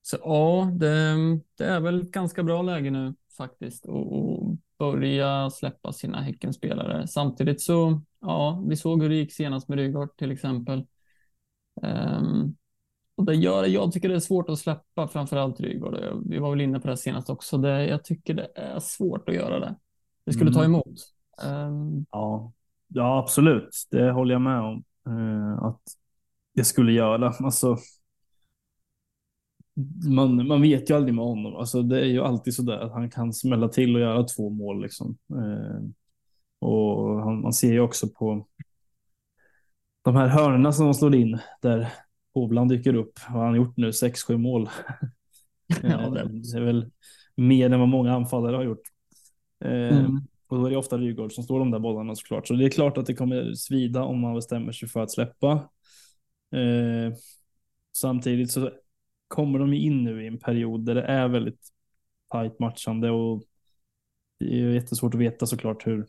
så ja, det, det, är väl ett ganska bra läge nu faktiskt och, börja släppa sina Häckenspelare. Samtidigt så, ja, vi såg hur det gick senast med Rygaard till exempel. Um, och det gör, jag tycker det är svårt att släppa framförallt Rygaard. Vi var väl inne på det senast också. Det, jag tycker det är svårt att göra det. Det skulle mm. ta emot. Um... Ja. ja, absolut. Det håller jag med om. Uh, att det skulle göra. Alltså, man, man vet ju aldrig med honom. Alltså, det är ju alltid så där att han kan smälla till och göra två mål. Liksom. Uh, och man ser ju också på de här hörnorna som de slår in där Hovland dyker upp. Vad har han gjort nu? 6-7 mål. ja, det är väl mer än vad många anfallare har gjort. Eh, mm. Och då är det ofta Rygaard som står de där bollarna såklart. Så det är klart att det kommer svida om man bestämmer sig för att släppa. Eh, samtidigt så kommer de in nu i en period där det är väldigt tajt matchande och det är jättesvårt att veta såklart hur,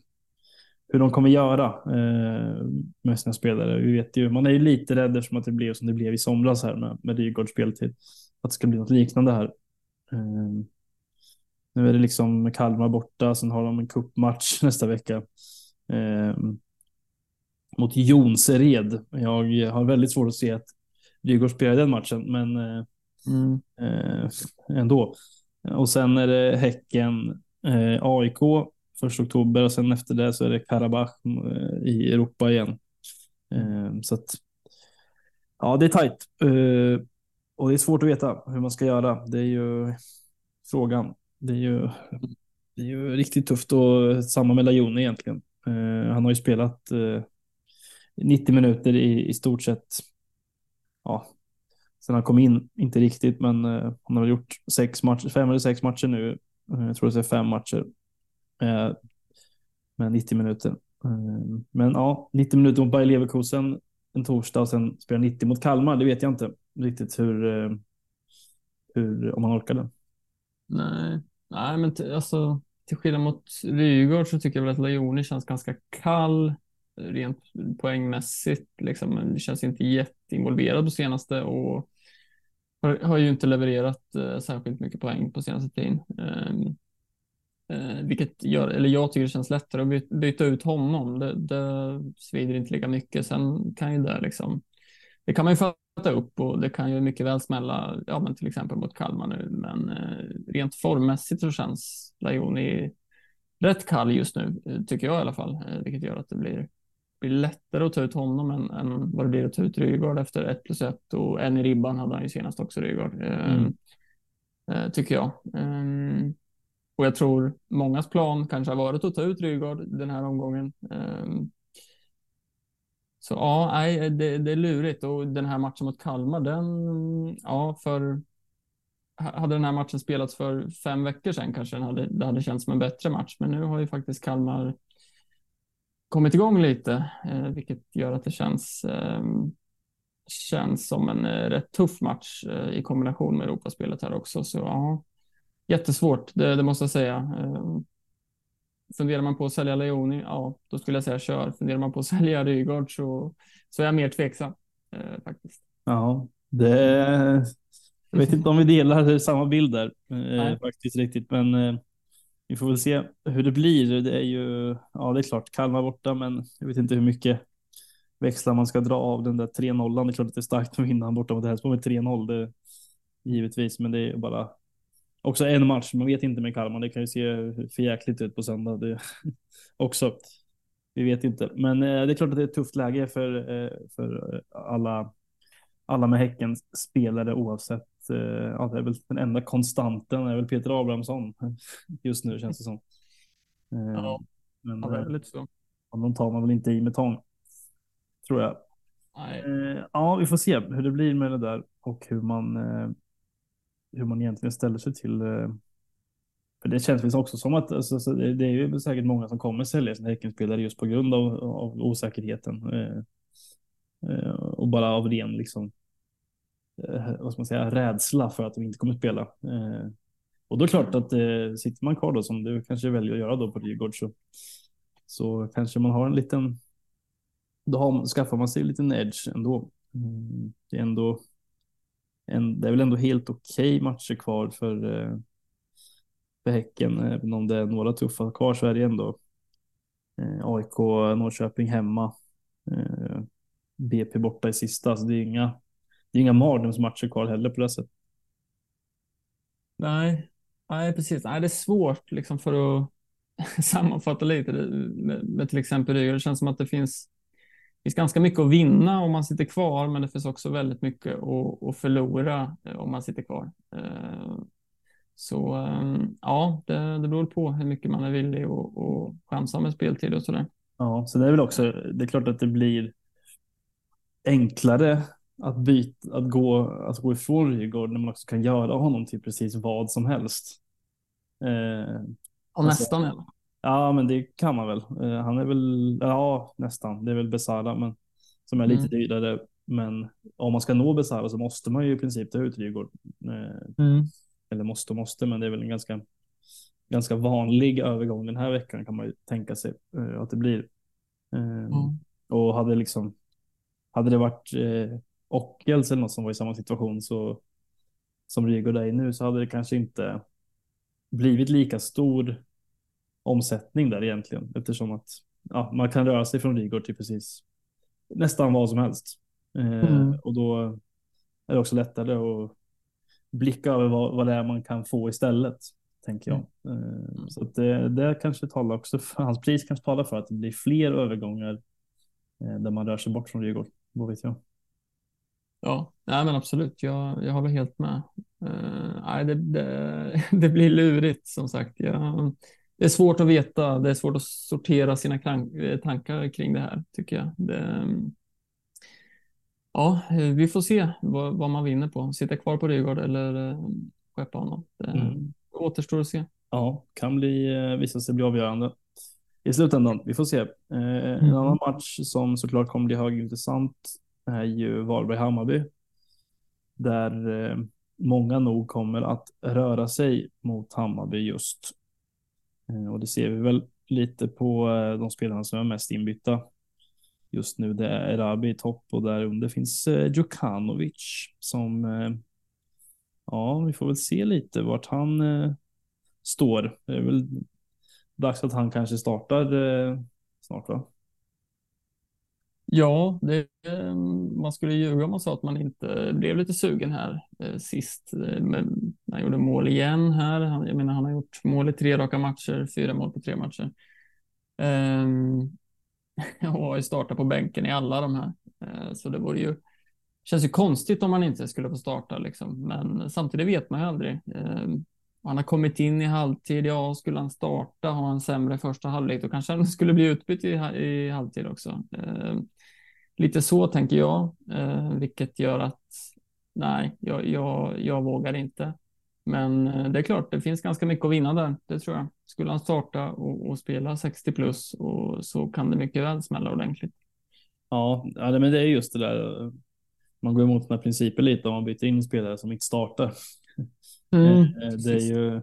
hur de kommer göra eh, med sina spelare. Vi vet ju, man är ju lite rädd eftersom att det blev som det blev i somras här med, med Rygaards speltid. Att det ska bli något liknande här. Eh, nu är det liksom Kalmar borta, sen har de en kuppmatch nästa vecka. Eh, mot Jonsered. Jag har väldigt svårt att se att Rygaard spelar den matchen, men eh, mm. Eh, ändå. Och sen är det Häcken, eh, AIK första oktober och sen efter det så är det Karabach eh, i Europa igen. Eh, så att ja, det är tajt eh, och det är svårt att veta hur man ska göra. Det är ju frågan. Det är ju, det är ju riktigt tufft och samma med Lajone egentligen. Han har ju spelat 90 minuter i, i stort sett. Ja, sen han kom in, inte riktigt, men han har gjort sex matcher, fem eller sex matcher nu. Jag tror det är fem matcher Eh, med 90 minuter. Eh, men ja, 90 minuter mot Bayer Leverkusen en torsdag och sen spela 90 mot Kalmar. Det vet jag inte riktigt hur, eh, hur om man orkar det. Nej, nej, men alltså till skillnad mot Rygaard så tycker jag väl att Lajoni känns ganska kall rent poängmässigt. Liksom. Men känns inte jätteinvolverad på senaste och har, har ju inte levererat eh, särskilt mycket poäng på senaste tiden. Um, Eh, vilket gör, eller jag tycker det känns lättare att byta, byta ut honom. Det, det svider inte lika mycket. Sen kan ju det liksom, det kan man ju fatta upp och det kan ju mycket väl smälla, ja men till exempel mot Kalmar nu. Men eh, rent formmässigt så känns Lajoni rätt kall just nu, eh, tycker jag i alla fall. Eh, vilket gör att det blir, blir lättare att ta ut honom än, än vad det blir att ta ut Rygaard efter ett plus ett och en i ribban hade han ju senast också Rygaard. Eh, mm. eh, tycker jag. Och jag tror mångas plan kanske har varit att ta ut Rygaard den här omgången. Ehm, så ja, nej, det, det, är lurigt och den här matchen mot Kalmar, den, ja, för hade den här matchen spelats för fem veckor sedan kanske den hade, det hade känts som en bättre match. Men nu har ju faktiskt Kalmar kommit igång lite, eh, vilket gör att det känns, ehm, känns som en eh, rätt tuff match eh, i kombination med Europaspelet här också. Så ja, jättesvårt, det, det måste jag säga. Eh, funderar man på att sälja Leoni, ja, då skulle jag säga kör. Funderar man på att sälja Rygaard så, så är jag mer tveksam eh, faktiskt. Ja, det. Jag vet inte om vi delar samma bild där eh, faktiskt riktigt, men eh, vi får väl se hur det blir. Det är ju, ja det är klart, Kalmar borta, men jag vet inte hur mycket växlar man ska dra av den där 3-0. Det är klart att det är starkt att vinna borta mot Hässleholm med 3-0, det givetvis, men det är bara också en match. Man vet inte med Kalmar. Det kan ju se för jäkligt ut på söndag. Det också. Vi vet inte, men eh, det är klart att det är ett tufft läge för, eh, för alla, alla med Häcken spelare oavsett. Eh, ja, det är väl den enda konstanten är väl Peter Abrahamsson just nu känns det som. Ja, men, ja, det är lite så. Honom tar man väl inte i med tång. Tror jag. Nej. Ja, vi får se hur det blir med det där och hur man hur man egentligen ställer sig till. Eh, för det känns också som att alltså, det är ju säkert många som kommer sälja sina Häckenspelare just på grund av, av osäkerheten. Eh, eh, och bara av ren liksom, vad ska man säga, rädsla för att de inte kommer spela. och då är det klart att sitter man kvar då som du kanske väljer att göra då på Rygård så, så kanske man har en liten, då har, skaffar man sig en liten edge ändå. Mm, det är ändå en, det är väl ändå helt okej okay matcher kvar för, eh, för Häcken. Även om det är några tuffa kvar så är det ändå eh, AIK, Norrköping hemma. Eh, BP borta i sista, så det är inga, det är inga mardrömsmatcher kvar heller på det sättet. Nej, nej precis. Nej, det är svårt liksom för att sammanfatta lite med, med till exempel Rygger. Det känns som att det finns finns ganska mycket att vinna om man sitter kvar, men det finns också väldigt mycket att, förlora eh, om man sitter kvar. Eh, så ehm, ja, det, det beror på hur mycket man är villig att chansa med speltid och så där. Ja, så det är väl också, det är klart att det blir enklare att byta, att gå, att gå ifrån Rygaard när man också kan göra honom till precis vad som helst. Eh, alltså, nästan. Eller? Ja, men det kan man väl. Uh, han är väl, ja nästan. Det är väl Besara, men som är lite mm. dyrare. Men om man ska nå Besara så måste man ju i princip ta ut Rygaard. Uh, mm. Eller måste och måste, men det är väl en ganska, ganska vanlig övergång den här veckan kan man ju tänka sig uh, att det blir. Mm. Och hade liksom, hade det varit Ockels eller något som var i samma situation så som Rygaard är i nu så hade det kanske inte blivit lika stor omsättning där egentligen eftersom att ja, man kan röra sig från Rigor till precis nästan vad som helst. Eh, mm. Och då är det också lättare att blicka över vad, vad det är man kan få istället, tänker jag. Mm. Eh, så att det, det kanske talar också för hans pris kanske talar för att det blir fler övergångar eh, där man rör sig bort från Rigor. Vad vet jag? Ja, nej men absolut. Jag, jag håller helt med. Uh, nej, det, det, det, blir lurigt som sagt. Jag, det är svårt att veta. Det är svårt att sortera sina eh, tankar kring det här tycker jag. Det, mm, ja, vi får se vad, vad, man vinner på. Sitta kvar på Rygaard eller eh, skeppa honom. Det mm. återstår att se. Ja, kan bli, eh, visa sig bli avgörande i slutändan. Vi får se. Eh, mm. En annan match som såklart kommer bli högintressant är ju Varberg-Hammarby. Där eh, många nog kommer att röra sig mot Hammarby just Eh, Eh, och det ser vi väl lite på eh, de spelarna som är mest inbytta just nu. Det är Erabi i topp och där under finns eh, Djukanovic som ja, vi får väl se lite vart han står. Det är väl dags att han kanske startar snart va? Ja, det, eh, man skulle ljuga om man sa att man inte blev lite sugen här eh, sist. Eh, men han gjorde mål igen här. Han, jag menar, han har gjort mål i tre raka matcher, fyra mål på tre matcher. Eh, och har ju startat på bänken i alla de här. Eh, så det vore ju, känns ju konstigt om han inte skulle få starta liksom. Men samtidigt vet man ju aldrig. Ehm, han har kommit in i halvtid. Ja, skulle han starta, ha en sämre första halvlek, då kanske han skulle bli utbytt i, i halvtid också. Ehm, Lite så tänker jag, eh, vilket gör att nej, jag, jag, jag vågar inte. Men eh, det är klart, det finns ganska mycket att vinna där. Det tror jag. Skulle han starta och, och spela 60 plus och så kan det mycket väl smälla ordentligt. Ja, ja, men det är just det där. Man går emot den här principen lite om man byter in spelare som inte startar. Mm, eh, det är ju.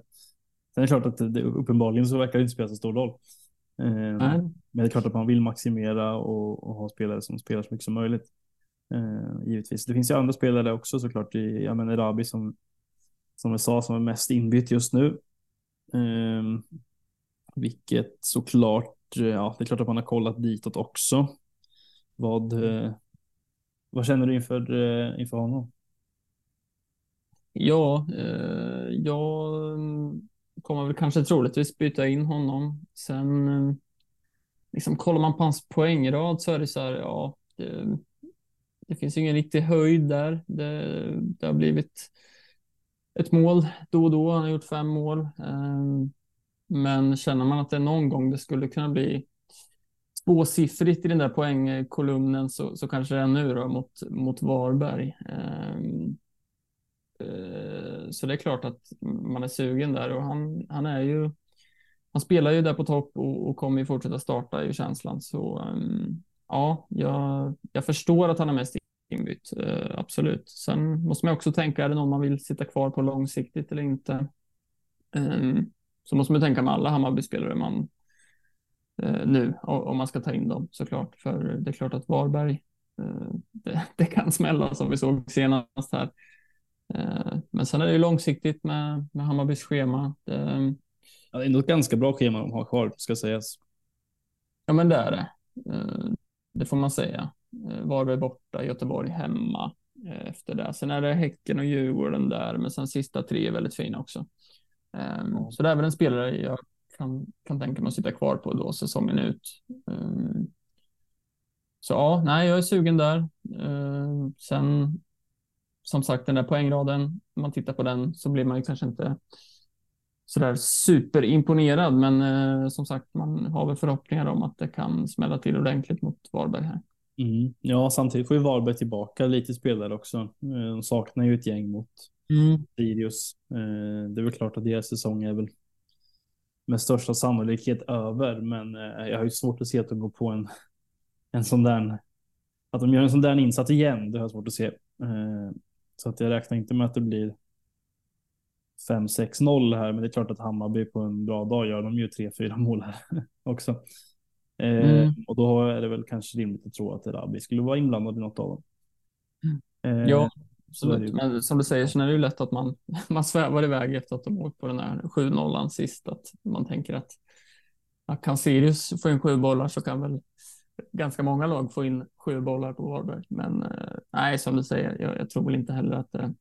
Sen är det klart att det, uppenbarligen så verkar det inte spela så stor roll. Mm. Men det är klart att man vill maximera och, och ha spelare som spelar så mycket som möjligt. Eh, givetvis. Det finns ju andra spelare också såklart. I, jag menar Rabi som, som jag sa som är mest inbytt just nu. Eh, vilket såklart, ja, det är klart att man har kollat ditåt också. Vad, vad känner du inför, inför honom? Ja, jag kommer väl kanske troligtvis byta in honom. Sen eh, liksom kollar man på hans poängrad så är det så här, ja, det, det finns ingen riktig höjd där. Det, det, har blivit ett mål då och då. Han har gjort fem mål. Eh, men känner man att det är någon gång det skulle kunna bli tvåsiffrigt i den där poängkolumnen så, så kanske det är nu då mot, mot Varberg. Eh, Eh, så det är klart att man är sugen där och han, han är ju han spelar ju där på topp och, och kommer ju fortsätta starta i känslan. Så ehm, ja, jag, jag förstår att han är mest inbytt. Eh, absolut. Sen måste man också tänka, är det någon man vill sitta kvar på långsiktigt eller inte? Ehm, så måste man tänka med alla Hammarby-spelare man eh, nu, om man ska ta in dem såklart. För det är klart att Varberg, det, det, kan smälla som vi såg senast här men sen är det ju långsiktigt med, med Hammarbys schema. Det, Ja, det är ett ganska bra schema de har kvar, ska sägas. Ja, men det är det. Eh, det får man säga. Eh, Varberg borta, Göteborg hemma eh, efter det. Sen är det Häcken och Djurgården där, men sen sista tre är väldigt fina också. Ehm. Så det är väl en spelare jag kan, kan tänka mig att sitta kvar på då säsongen ut. Ehm, så ja, nej, jag är sugen där. Ehm, sen, som sagt, den där poängraden, om man tittar på den så blir man ju kanske inte sådär superimponerad, men eh, som sagt, man har väl förhoppningar om att det kan smälla till ordentligt mot Varberg här. Mm. Ja, samtidigt får ju Varberg tillbaka lite spelare också. Eh, de saknar ju ett gäng mot mm. Sirius. Eh, det är väl klart att deras säsong är väl med största sannolikhet över, men eh, jag har ju svårt att se att de går på en, en sån där, att de gör en sån där insats igen. Det har jag svårt att se. Så att jag räknar inte med att det blir 5-6-0 här, men det är klart att Hammarby på en bra dag gör de ju 3-4 mål här också. Eh, mm. Och då är det väl kanske rimligt att tro att Erabi skulle vara inblandad i något av dem. Eh, ja, absolut. Men som du säger så är det ju lätt att man, man svävar iväg efter att de åkt på den här 7-0 sist. Att man tänker att kan Sirius få in sju bollar så kan väl ganska många lag få in sju bollar på Varberg. Men eh, nej, som du säger, jag, jag tror väl inte heller att det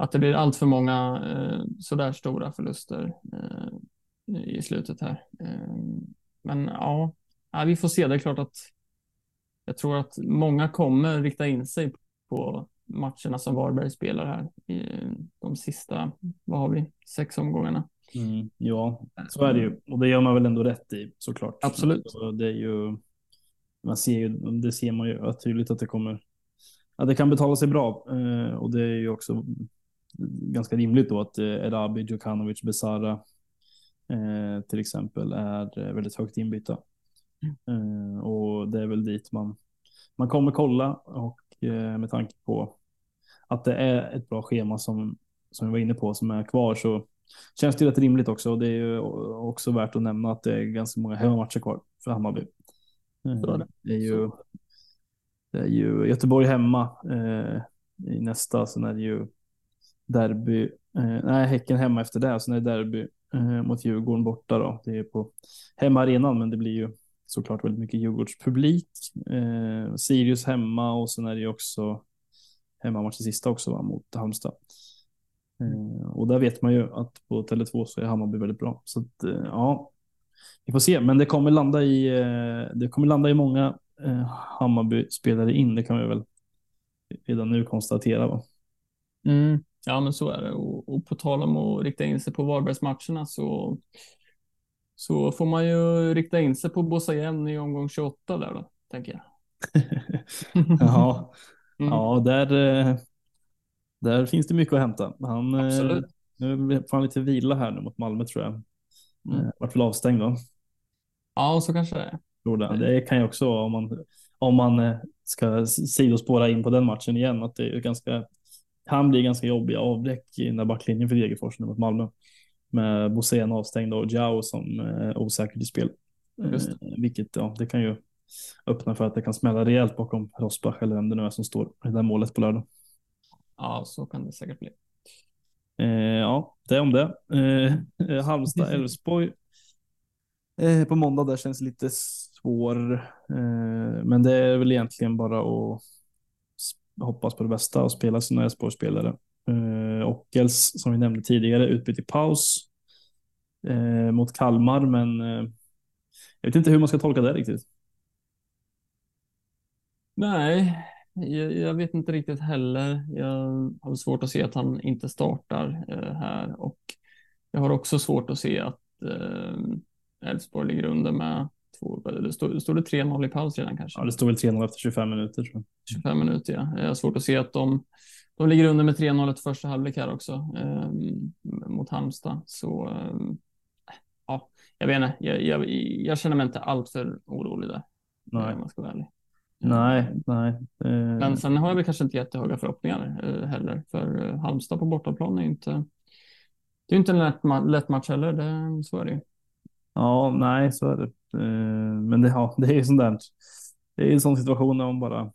att det blir allt för många eh, sådär stora förluster eh, i slutet här. Eh, men ja, ja, vi får se. Det är klart att jag tror att många kommer rikta in sig på matcherna som Varberg spelar här i de sista, vad har vi, sex omgångarna. Mm, ja, så är det ju. Och det gör man väl ändå rätt i såklart. Absolut. Så det är ju, man ser ju, det ser man ju tydligt att det kommer, att det kan betala sig bra. Eh, och det är ju också ganska rimligt då att eh, Erabi, Djukanovic, Besara eh, till exempel är eh, väldigt högt inbytta. Mm. Eh, och det är väl dit man, man kommer kolla och eh, med tanke på att det är ett bra schema som, som vi var inne på som är kvar så känns det rätt rimligt också. Och det är ju också värt att nämna att det är ganska många hemmamatcher kvar för Hammarby. Det är ju, det är ju Göteborg hemma eh, i nästa, sen är det ju derby. Eh, nej, Häcken hemma efter det. Sen är det derby eh, mot Djurgården borta då. Det är på hemmaarenan, men det blir ju såklart väldigt mycket Djurgårdspublik. Eh, Sirius hemma och sen är det ju också hemmamatch i sista också va, mot Halmstad. Eh, och där vet man ju att på Tele2 så är Hammarby väldigt bra. Så att, eh, ja, vi får se. Men det kommer landa i, eh, det kommer landa i många Hammarby-spelare in. Det kan vi väl redan nu konstatera. Va? Mm. Ja, men så är det. Och, och på tal om att rikta in sig på Varbergsmatcherna så, så får man ju rikta in sig på Bossa i omgång 28 där då, tänker jag. ja, mm. ja där, där finns det mycket att hämta. Han, eh, Absolut. Nu får han lite vila här nu mot Malmö tror jag. Mm. Eh, vart väl avstängd då. Ja, så kanske det är. Det. det kan ju också vara om man, om man ska sidospåra in på den matchen igen, att det är ganska kan bli ganska jobbiga avbräck i den där backlinjen för Degerfors mot Malmö. Med Bosén avstängd och Jao som eh, osäker i spel. Eh, vilket ja, det kan ju öppna för att det kan smälla rejält bakom Rosbach eller vem det nu är som står i det där målet på lördag. Ja, så kan det säkert bli. Eh, ja, det om det. Eh, Halmstad-Elfsborg eh, på måndag där känns lite svår. Eh, men det är väl egentligen bara att hoppas på det bästa och spela sina Elfsborgsspelare. Eh, Ockels, som vi nämnde tidigare, utbytt i paus eh, mot Kalmar, men eh, jag vet inte hur man ska tolka det riktigt. Nej, jag, jag, vet inte riktigt heller. Jag har svårt att se att han inte startar eh, här och jag har också svårt att se att eh, Elfsborg ligger under med två, det stod, stod det 3-0 i paus redan kanske? Ja, det stod väl 3-0 efter 25 minuter. Tror jag. 25 minuter, ja. Jag har svårt att se att de, de ligger under med 3-0 ett första halvlek här också eh, mot Halmstad. Så eh, ja, jag vet inte, jag, jag, jag känner mig inte alltför orolig där. Nej. Om man ska vara ärlig. Nej, nej. Eh... Men sen har väl kanske inte jättehöga förhoppningar eh, heller, för eh, Halmstad på bortaplan är inte. Det är inte en lätt, ma lätt match heller, det, så är det ju. Ja, nej, så är det. Men det, ja, det är ju sånt där. Det är en sån situation där man bara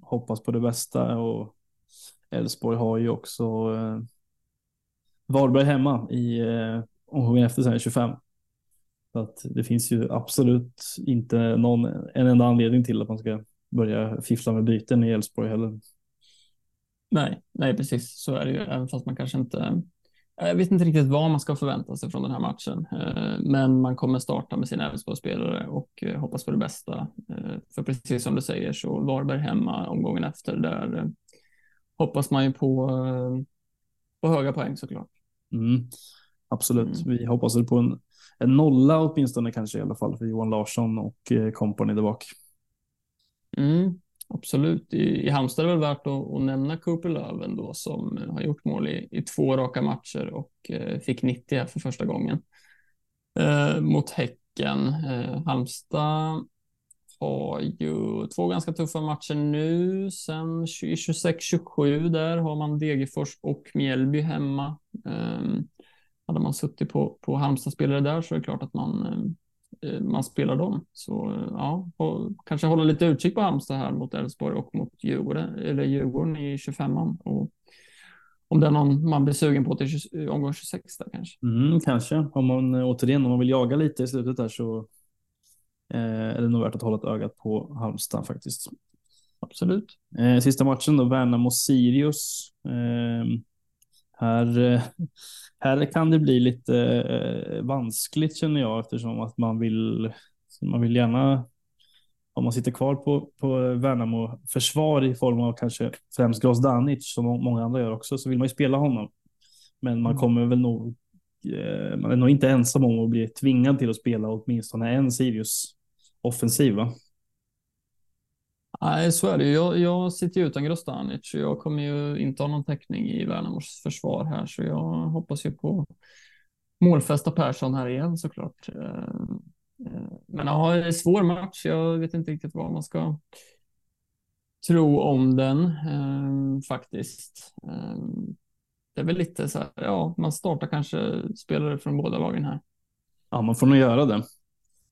hoppas på det bästa och Elfsborg har ju också eh, Varberg hemma i eh, omgången efter sen 25. Så att det finns ju absolut inte någon en enda anledning till att man ska börja fiffla med byten i Elfsborg heller. Nej, nej, precis så är det ju, även fast man kanske inte jag vet inte riktigt vad man ska förvänta sig från den här matchen, eh, men man kommer starta med sina Elfsborgsspelare och eh, hoppas på det bästa. Eh, för precis som du säger så Varberg hemma omgången efter, där hoppas man ju på, på höga poäng såklart. Mm, absolut, mm. vi hoppas på en, en nolla åtminstone kanske i alla fall för Johan Larsson och kompani där bak. Mm, Absolut. I, i Halmstad är det väl värt att, att nämna Cooper Löven då som eh, har gjort mål i, i två raka matcher och eh, fick 90 här för första gången eh, mot Häcken. Eh, Halmstad har ju två ganska tuffa matcher nu. Sen 26-27 där har man Degerfors och Mjällby hemma. Eh, hade man suttit på, på Halmstad-spelare där så är det klart att man Eh, man spelar dem. Så eh, ja, kanske hålla lite utkik på Halmstad här mot Elfsborg och mot Djurgården, eller Djurgården i 25an. Och om det är någon man blir sugen på till omgång 26 där kanske. Mm, kanske, om man återigen om man vill jaga lite i slutet där så eh, är det nog värt att hålla ett öga på Halmstad faktiskt. Absolut. Eh, sista matchen då, Värnamo-Sirius. Eh, här, eh, här kan det bli lite eh, vanskligt känner jag eftersom att man vill, man vill gärna om man sitter kvar på, på Värnamo försvar i form av kanske främst Grozdanic som många andra gör också så vill man ju spela honom. Men man mm. kommer väl nog, eh, man är nog inte ensam om att bli tvingad till att spela åtminstone en Sirius offensiv va? Nej, så är det. Jag, jag sitter ju utan Grostanic och jag kommer ju inte ha någon täckning i Värnamos försvar här, så jag hoppas ju på målfästa Persson här igen såklart. Eh, eh, men ja, det är en svår match. Jag vet inte riktigt vad man ska tro om den eh, faktiskt. Det är väl lite så här, ja, man startar kanske spelare från båda lagen här. Ja, man får nog göra det.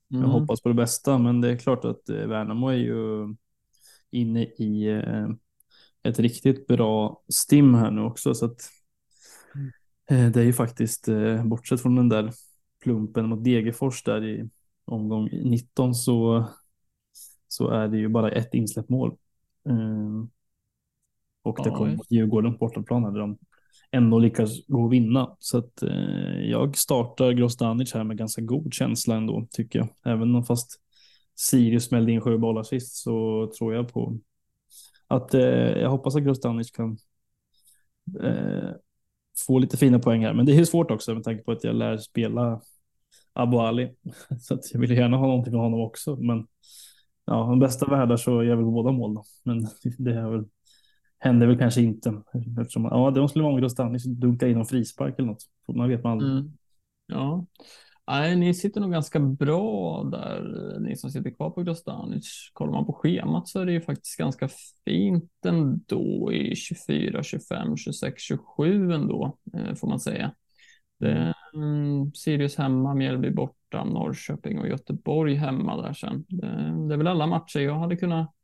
Jag mm. hoppas på det bästa, men det är klart att Värnamo är ju inne i eh, ett riktigt bra stim här nu också. Så att, mm. eh, det är ju faktiskt, eh, bortsett från den där plumpen mot Degerfors där i omgång 19 så, så är det ju bara ett insläppt mål. och det kommer mot Djurgården på bortaplan där de ändå lyckas gå och vinna. Så att jag startar Grostanic här med ganska god känsla ändå tycker jag. Även om fast Sirius smällde in sju bollar sist så tror jag på att eh, jag hoppas att Grostanic kan eh, få lite fina poäng här. Men det är svårt också med tanke på att jag lär spela Abu Ali. Så att jag vill gärna ha någonting med honom också. Men ja, de bästa världar så gör väl båda mål då. Men det är väl, händer väl kanske inte. Eftersom, ja, det skulle vara om Grostanic dunkar in en frispark eller något. Man vet man aldrig. Mm. Ja, Nej, ni sitter nog ganska bra där, ni som sitter kvar på Grostanic. Kollar man på schemat så är det ju faktiskt ganska fint ändå i 24, 25, 26, 27 ändå, eh, får man säga. Det mm, Sirius hemma, Mjällby borta, Norrköping och Göteborg hemma där sen. Det, det är väl alla matcher jag hade kunnat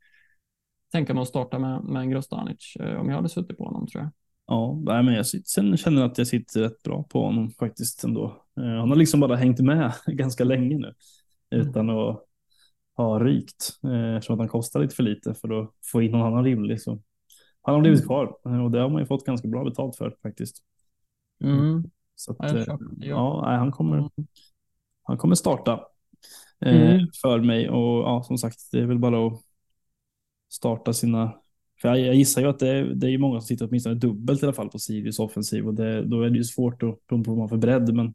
tänka mig att starta med, med en Grostanic eh, om jag hade suttit på honom tror jag. Ja, men jag sen känner att jag sitter rätt bra på honom faktiskt ändå. Han har liksom bara hängt med ganska länge nu utan att ha rykt eftersom att han kostar lite för lite för att få in någon annan rimlig. Så han har blivit kvar och det har man ju fått ganska bra betalt för faktiskt. Mm. Så att, Ja, eh, han, kommer, Mm. han kommer starta eh, Mm. för mig och ja, som sagt, det är väl bara att starta sina för jag, jag gissar ju att det är, det är många som sitter åtminstone dubbelt i alla fall på Sirius offensiv och det, då är det ju svårt att beroende på vad man för bredd. Men,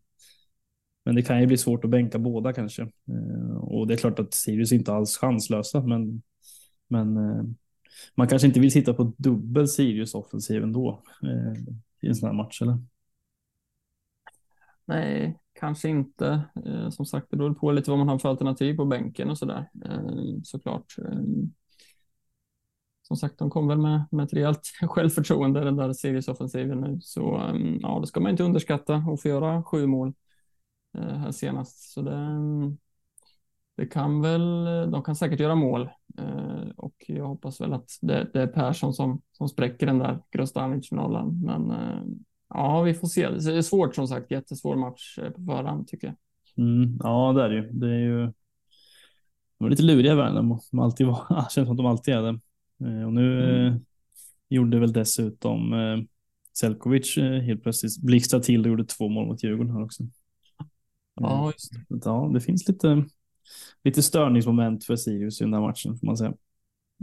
men det kan ju bli svårt att bänka båda kanske. Eh, och det är klart att Sirius inte alls chanslösa, men, men eh, man kanske inte vill sitta på dubbel Sirius offensiv ändå eh, i en sån här match eller? Nej, kanske inte. Som sagt, det beror på lite vad man har för alternativ på bänken och sådär. där såklart. Som sagt, de kom väl med, med ett rejält självförtroende den där seriesoffensiven nu. Så ja, det ska man inte underskatta och få göra sju mål här senast. Så det, det kan väl, de kan säkert göra mål eh, och jag hoppas väl att det, det är Persson som, som spräcker den där Grostanic-nollan. Men eh, ja, vi får se. Det är svårt som sagt, jättesvår match eh, på förhand tycker jag. Mm, ja, det är det ju. Det är ju de är lite luriga Värnamo. De alltid var, det känns som att de alltid är det. Eh, Och nu Mm. eh, gjorde väl dessutom eh, Selkovic eh, helt plötsligt blixtrade till och gjorde två mål mot Djurgården här också. Ja, just det. Ja, det finns lite, lite störningsmoment för Sirius i den här matchen får man säga.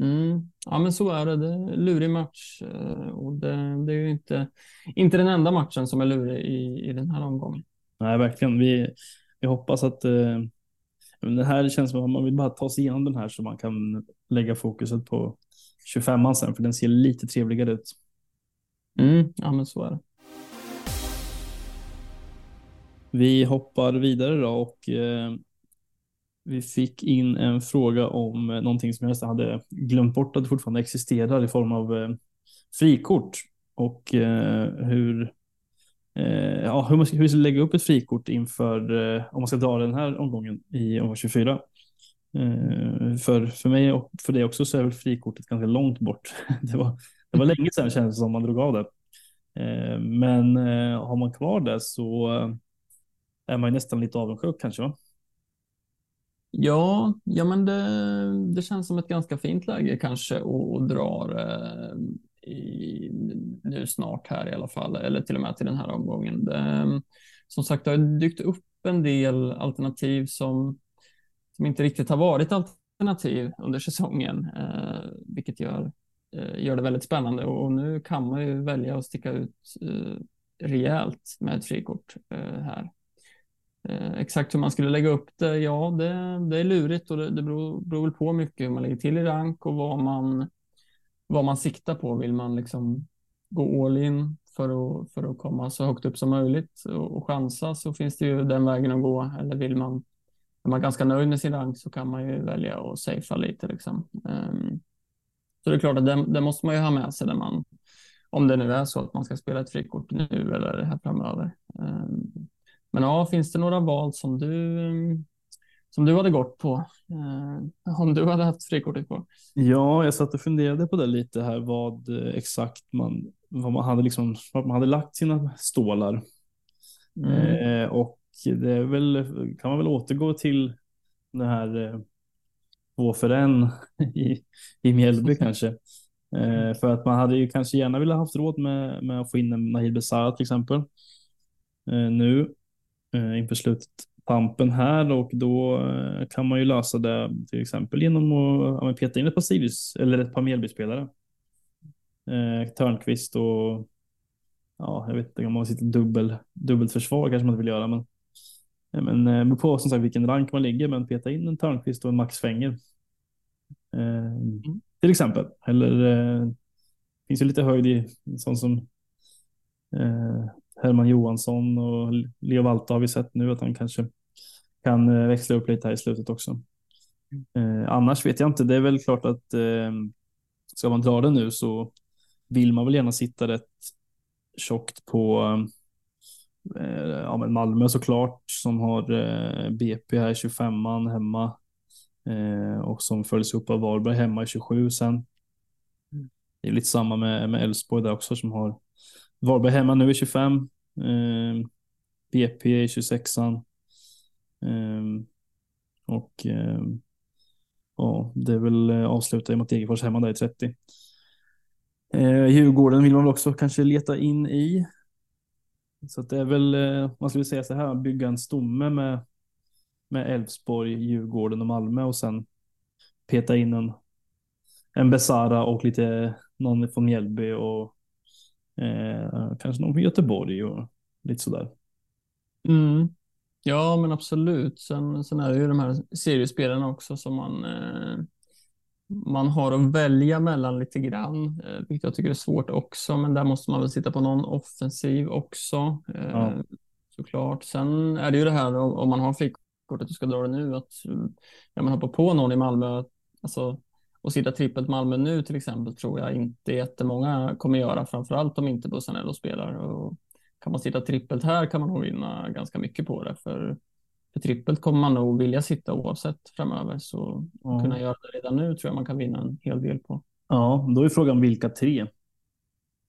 Mm. Ja, men så är det. Det är en lurig match eh, och det, det är ju inte, inte den enda matchen som är lurig i, i den här omgången. Nej, verkligen. Vi, vi hoppas att eh, det här känns som att man vill bara ta sig igenom den här så man kan lägga fokuset på 25an sen, för den ser lite trevligare ut. Mm. Ja, men så är det. Vi hoppar vidare då och eh, vi fick in en fråga om eh, någonting som jag nästan hade glömt bort att det fortfarande existerar i form av eh, frikort och eh, hur, eh, ja, hur, man ska, hur ska lägga upp ett frikort inför eh, om man ska dra den här omgången i omgång 24. För, för mig och för dig också så är väl frikortet ganska långt bort. Det var, det var länge sedan kändes det som man drog av det. Men har man kvar det så är man ju nästan lite avundsjuk kanske va? Ja, ja men det, det känns som ett ganska fint läge kanske och, drar eh, i, nu snart här i alla fall, eller till och med till den här omgången. Det, som sagt, det har dykt upp en del alternativ som, som inte riktigt har varit alternativ under säsongen, eh, vilket gör, eh, gör det väldigt spännande och nu kan man ju välja att sticka ut eh, rejält med ett frikort eh, här. Eh, exakt hur man skulle lägga upp det, ja, det, det är lurigt och det, det beror, beror väl på mycket hur man lägger till i rank och vad man, vad man siktar på. Vill man liksom gå all in för att, för att komma så högt upp som möjligt och, och chansa så finns det ju den vägen att gå. Eller vill man, är man ganska nöjd med sin rank så kan man ju välja att safea lite. Liksom. Ehm, så det är klart att det, det måste man ju ha med sig när man, om det nu är så att man ska spela ett frikort nu eller här framöver. Ehm, men ja, finns det några val som du, som du hade gått på? Eh, om du hade haft frikortet på? Ja, jag satt och funderade på det lite här vad eh, exakt man, vad man hade liksom, vad man hade lagt sina stålar. Mm. Eh, och det är väl, kan man väl återgå till det här eh, två för en i, i Mjällby kanske. Eh, för att man hade ju kanske gärna velat haft råd med, med att få in en Nahid Besara till exempel. Eh, nu eh, inför slutet pampen här och då eh, kan man ju lösa det till exempel genom att ja, peta in ett par Sirius eller ett par Mjällbyspelare. Eh, Törnqvist och ja, jag vet inte om man sitter dubbel, dubbelt försvar kanske man inte vill göra, men men eh, beror på som sagt vilken rank man ligger, men peta in en Törnqvist och en Max Fenger. Eh, Till exempel. Eller eh, finns ju lite höjd i sånt som eh, Herman Johansson och Leo Valta har vi sett nu att han kanske kan eh, växla upp lite här i slutet också. Eh, annars vet jag inte. Det är väl klart att eh, ska man dra det nu så vill man väl gärna sitta rätt tjockt på eh, ja, men Malmö såklart som har eh, BP här i 25an hemma eh, och som följs upp av Varberg hemma i 27 sen. Det är lite samma med med Elfsborg där också som har Varberg hemma nu i 25. Eh, BP i 26an. Ehm, och eh, ja, det är väl eh, avsluta mot Degerfors hemma där i 30. Eh, Djurgården vill man väl också kanske leta in i. Så det är väl, eh, man skulle säga så här, bygga en stomme med med Elfsborg, Djurgården och Malmö och sen peta in en, en Besara och lite någon från Mjällby och eh, kanske någon från Göteborg och lite sådär. Mm. Ja, men absolut. Sen, sen är det ju de här seriespelarna också som man, eh, man har att välja mellan lite grann, eh, vilket jag tycker är svårt också. Men där måste man väl sitta på någon offensiv också. Eh, ja. Såklart. Sen är det ju det här om man har flick kortet du ska dra det nu, att ja, man hoppar på någon i Malmö, alltså och sitta trippelt Malmö nu till exempel tror jag inte jättemånga kommer göra, framförallt om inte Bussanello spelar. Och kan man sitta trippelt här kan man nog vinna ganska mycket på det, för, för trippelt kommer man nog vilja sitta oavsett framöver, så ja. kunna göra det redan nu tror jag man kan vinna en hel del på. Ja, då är frågan vilka tre?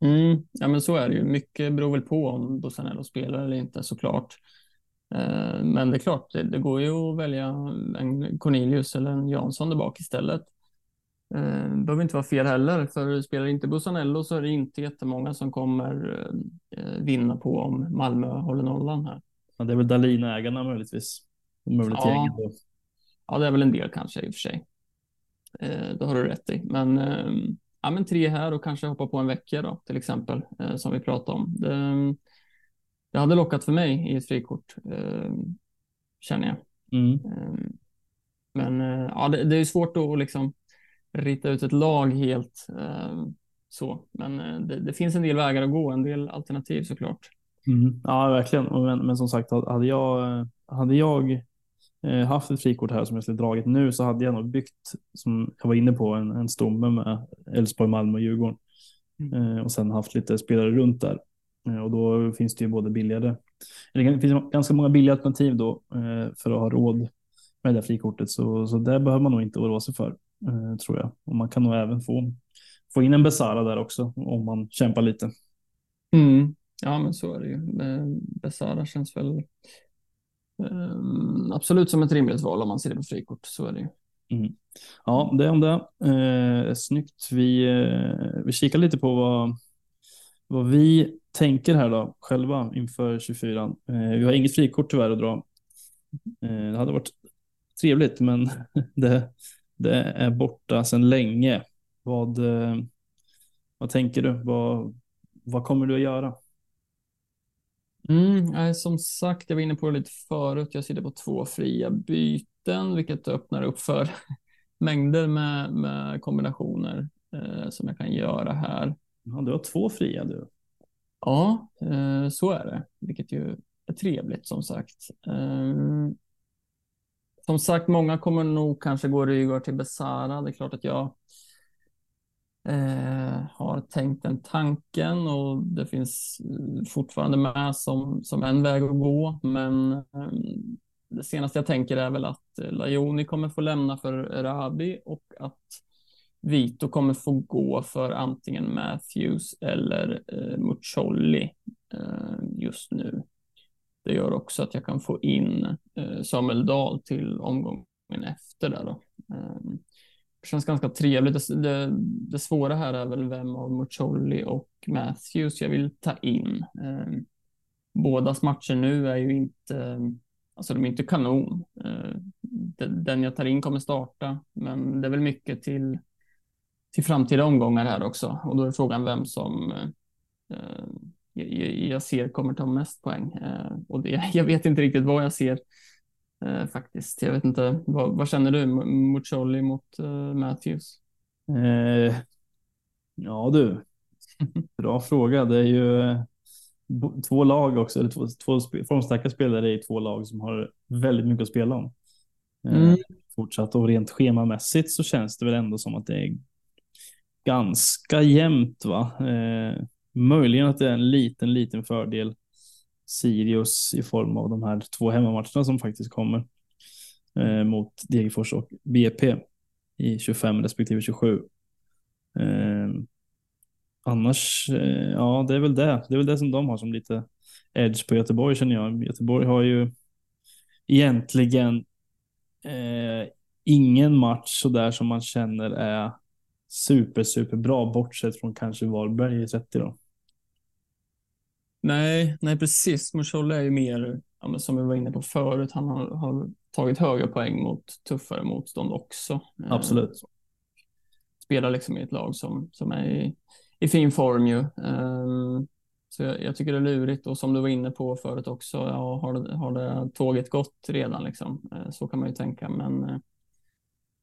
Mm, ja, men så är det ju. Mycket beror väl på om Bussanello spelar eller inte såklart. Eh, men det är klart, det, det, går ju att välja en Cornelius eller en Jansson där bak istället. Det eh, behöver inte vara fel heller, för spelar inte Bussanello så är det inte jättemånga som kommer eh, vinna på om Malmö håller nollan här. Ja, det är väl Dahlin-ägarna möjligtvis. Möjligt ja. ja, det är väl en del kanske i och för sig. Det har du rätt i. Men, ja, men tre här och kanske hoppa på en vecka då, till exempel, som vi pratade om. Det, det hade lockat för mig i ett frikort, eh, känner jag. Mm. Eh, men eh, ja, det, det, är svårt att liksom rita ut ett lag helt eh, så. Men eh, det, det, finns en del vägar att gå, en del alternativ såklart. Mm. Ja, verkligen. Men, men som sagt, hade jag, hade jag eh, haft ett frikort här som jag skulle dragit nu så hade jag nog byggt, som jag var inne på, en, en stomme med Elfsborg, Malmö och Djurgården. Mm. och sen haft lite spelare runt där. Och då finns det ju både billigare, eller det finns ganska många billiga alternativ då för att ha råd med det frikortet. Så, så det behöver man nog inte oroa sig för, eh, tror jag. Och man kan nog även få, få in en Besara där också om man kämpar lite. Mm. Ja, men så är det ju. Besara känns väl um, absolut som ett rimligt val om man ser det på frikort. Så är det ju. Mm. Ja, det om det. Eh, snyggt. Vi, eh, vi kikar lite på vad, vad vi tänker här då själva inför 24. Eh, vi har inget frikort tyvärr att dra. Eh, det hade varit trevligt, men det, det är borta sedan länge. Vad, eh, vad tänker du? Vad, vad kommer du att göra? Mm, som sagt, jag var inne på det lite förut. Jag sitter på två fria byten, vilket öppnar upp för mängder med, med kombinationer eh, som jag kan göra här. Ja, du har två fria du. Ja, eh, så är det, vilket ju är trevligt som sagt. Ehm, som sagt, många kommer nog kanske gå Rygaard till Besara. Det är klart att jag eh, har tänkt den tanken och det finns eh, fortfarande med som, som en väg att gå. Men eh, det senaste jag tänker är väl att eh, Lajoni kommer få lämna för Rabi och att Vito kommer få gå för antingen Matthews eller eh, Muccioli eh, just nu. Det gör också att jag kan få in eh, Samuel Dahl till omgången efter där då. Ehm, det känns ganska trevligt. Det, det, det, svåra här är väl vem av Mucholli och Matthews jag vill ta in. Ehm, bådas matcher nu är ju inte, alltså de är inte kanon. Ehm, den jag tar in kommer starta, men det är väl mycket till till framtida omgångar här också. Och då är frågan vem som eh, jag ser kommer ta mest poäng. Eh, och det, jag vet inte riktigt vad jag ser eh, faktiskt. Jag vet inte, vad, vad känner du mot Charlie mot eh, Matthews? Eh, ja du, bra fråga. Det är ju två lag också, eller två, två formstarka spelare i två lag som har väldigt mycket att spela om. Eh, mm. Fortsatt och rent schemamässigt så känns det väl ändå som att det är ganska jämnt va. Eh, möjligen att det är en liten, liten fördel Sirius i form av de här två hemmamatcherna som faktiskt kommer eh, mot Degerfors och BP i 25 respektive 27. Eh, annars, eh, ja, det är väl det. Det är väl det som de har som lite edge på Göteborg känner jag. Göteborg har ju egentligen eh, ingen match så där som man känner är super, super bra bortsett från kanske Varberg i 30 då. Nej, nej precis. Musholle är ju mer, ja, som vi var inne på förut, han har, har tagit höga poäng mot tuffare motstånd också. Eh, Absolut. Eh, spelar liksom i ett lag som, som är i, i fin form ju. Um, så jag, jag, tycker det är lurigt och som du var inne på förut också, ja, har, det, har det tåget gått redan liksom? Uh, så kan man ju tänka, men uh,